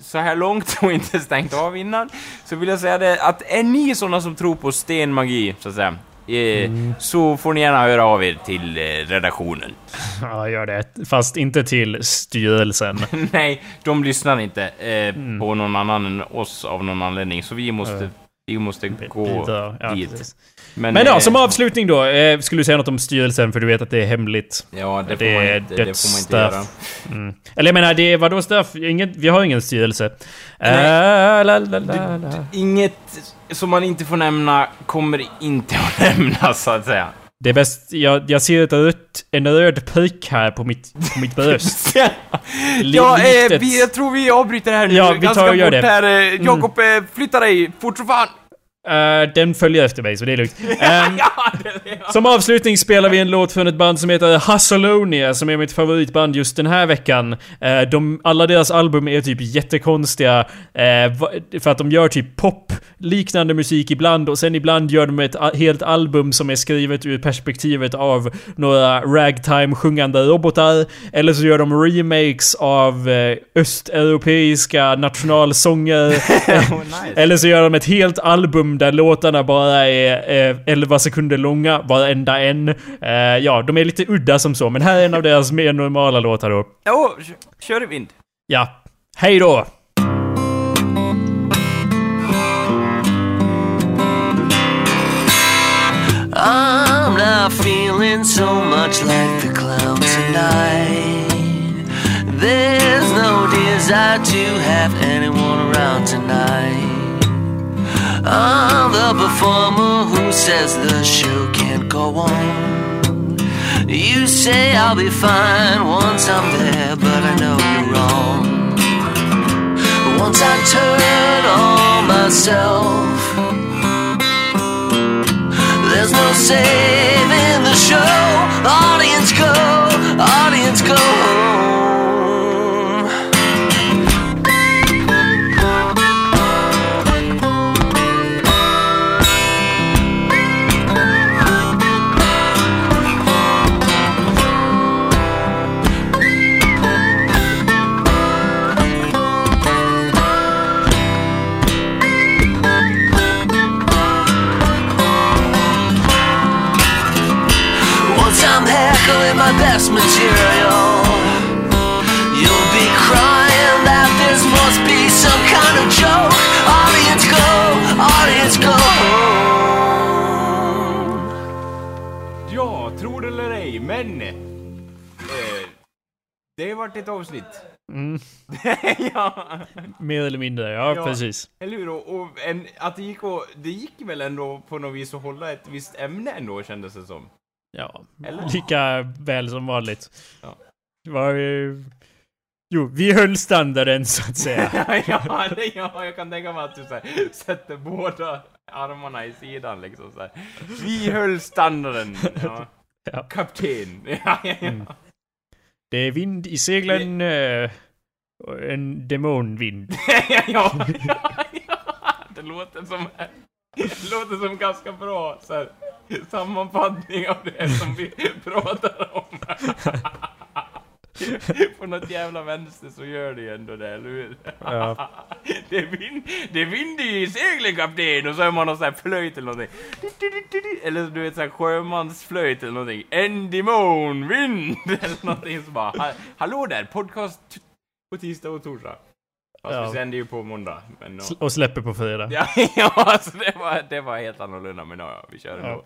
så här långt och inte stängt av innan, så vill jag säga det att är ni sådana som tror på stenmagi, så att säga, eh, Mm. så får ni gärna höra av er till redaktionen. Ja, gör det. Fast inte till styrelsen. Nej, de lyssnar inte eh, Mm. på någon annan än oss av någon anledning, så vi måste, vi måste gå. Ja, dit. precis. Men, Men ja, eh, som avslutning då. Eh, skulle du säga något om styrelsen för du vet att det är hemligt? Ja, det, det får man är inte, det får man inte göra. Mm. Eller jag menar, det är vadå straff? Ingen, vi har ingen styrelse. Nej. Äh, la, la, la, la. Inget som man inte får nämna kommer inte att nämnas, så att säga. Det är bäst, jag, jag ser ett rött, en röd prick här på mitt, på mitt bröst. ja, eh, vi, jag tror vi avbryter här nu. Ja, vi tar och gör det. Här, eh, Jakob, eh, flytta dig fort som fan! Eh, den följer efter mig, så det är lugnt. Det, Som avslutning spelar vi en låt från ett band som heter Hustleonia, som är mitt favoritband just den här veckan. Eh, de, alla deras album är typ jättekonstiga, va- för att de gör typ pop-liknande musik ibland, och sen ibland gör de ett helt album som är skrivet ur perspektivet av några ragtime-sjungande robotar, eller så gör de remakes av östeuropeiska nationalsånger. oh, nice. Eller så gör de ett helt album där låtarna bara är eh, 11 sekunder långa, varenda en. Eh, ja, de är lite udda som så, men här är en av deras mer normala låtar då. Oh, kö- kör i vind. Ja. Hej då! I'm not feeling so much like the clown tonight. There's no desire to have anyone around tonight. I'm the performer who says the show can't go on. You say I'll be fine once I'm there, but I know you're wrong. Once I turn on myself. There's no saving varit ett avsnitt. Mm, ja, mer eller mindre, ja, Ja. precis. eller hur? Och, och en, att det gick, och, det gick väl ändå på något vis att hålla ett visst ämne ändå, kändes det som. Ja, Eller? lika väl som vanligt. Ja. Det var ju... Jo, vi höll standarden så att säga. ja, det, ja, jag kan tänka mig att du så här, sätter båda armarna i sidan liksom så här. Vi höll standarden. Ja. Ja. Kapten. Ja, ja, ja. Mm. Det är vind i seglen. eh, och en demonvind. ja, ja, ja. Det låter som... Det låter som ganska bra så här, sammanfattning av det som vi pratar om. På något jävla vänster så gör det ju ändå det, eller hur? Ja. Det är, vind, det är vind i seglen kapten och så är man någon sån här flöjt eller någonting. Eller du vet såhär sjömansflöjt eller någonting. En demon, vind! Eller någonting så bara, "Ha- hallå där, podcast på tisdag och torsdag. Fast Ja. vi sänder ju på måndag. Men, ja. Och släpper på fredag. Ja, ja alltså det var, det var helt annorlunda men ja, vi kör ändå. Ja.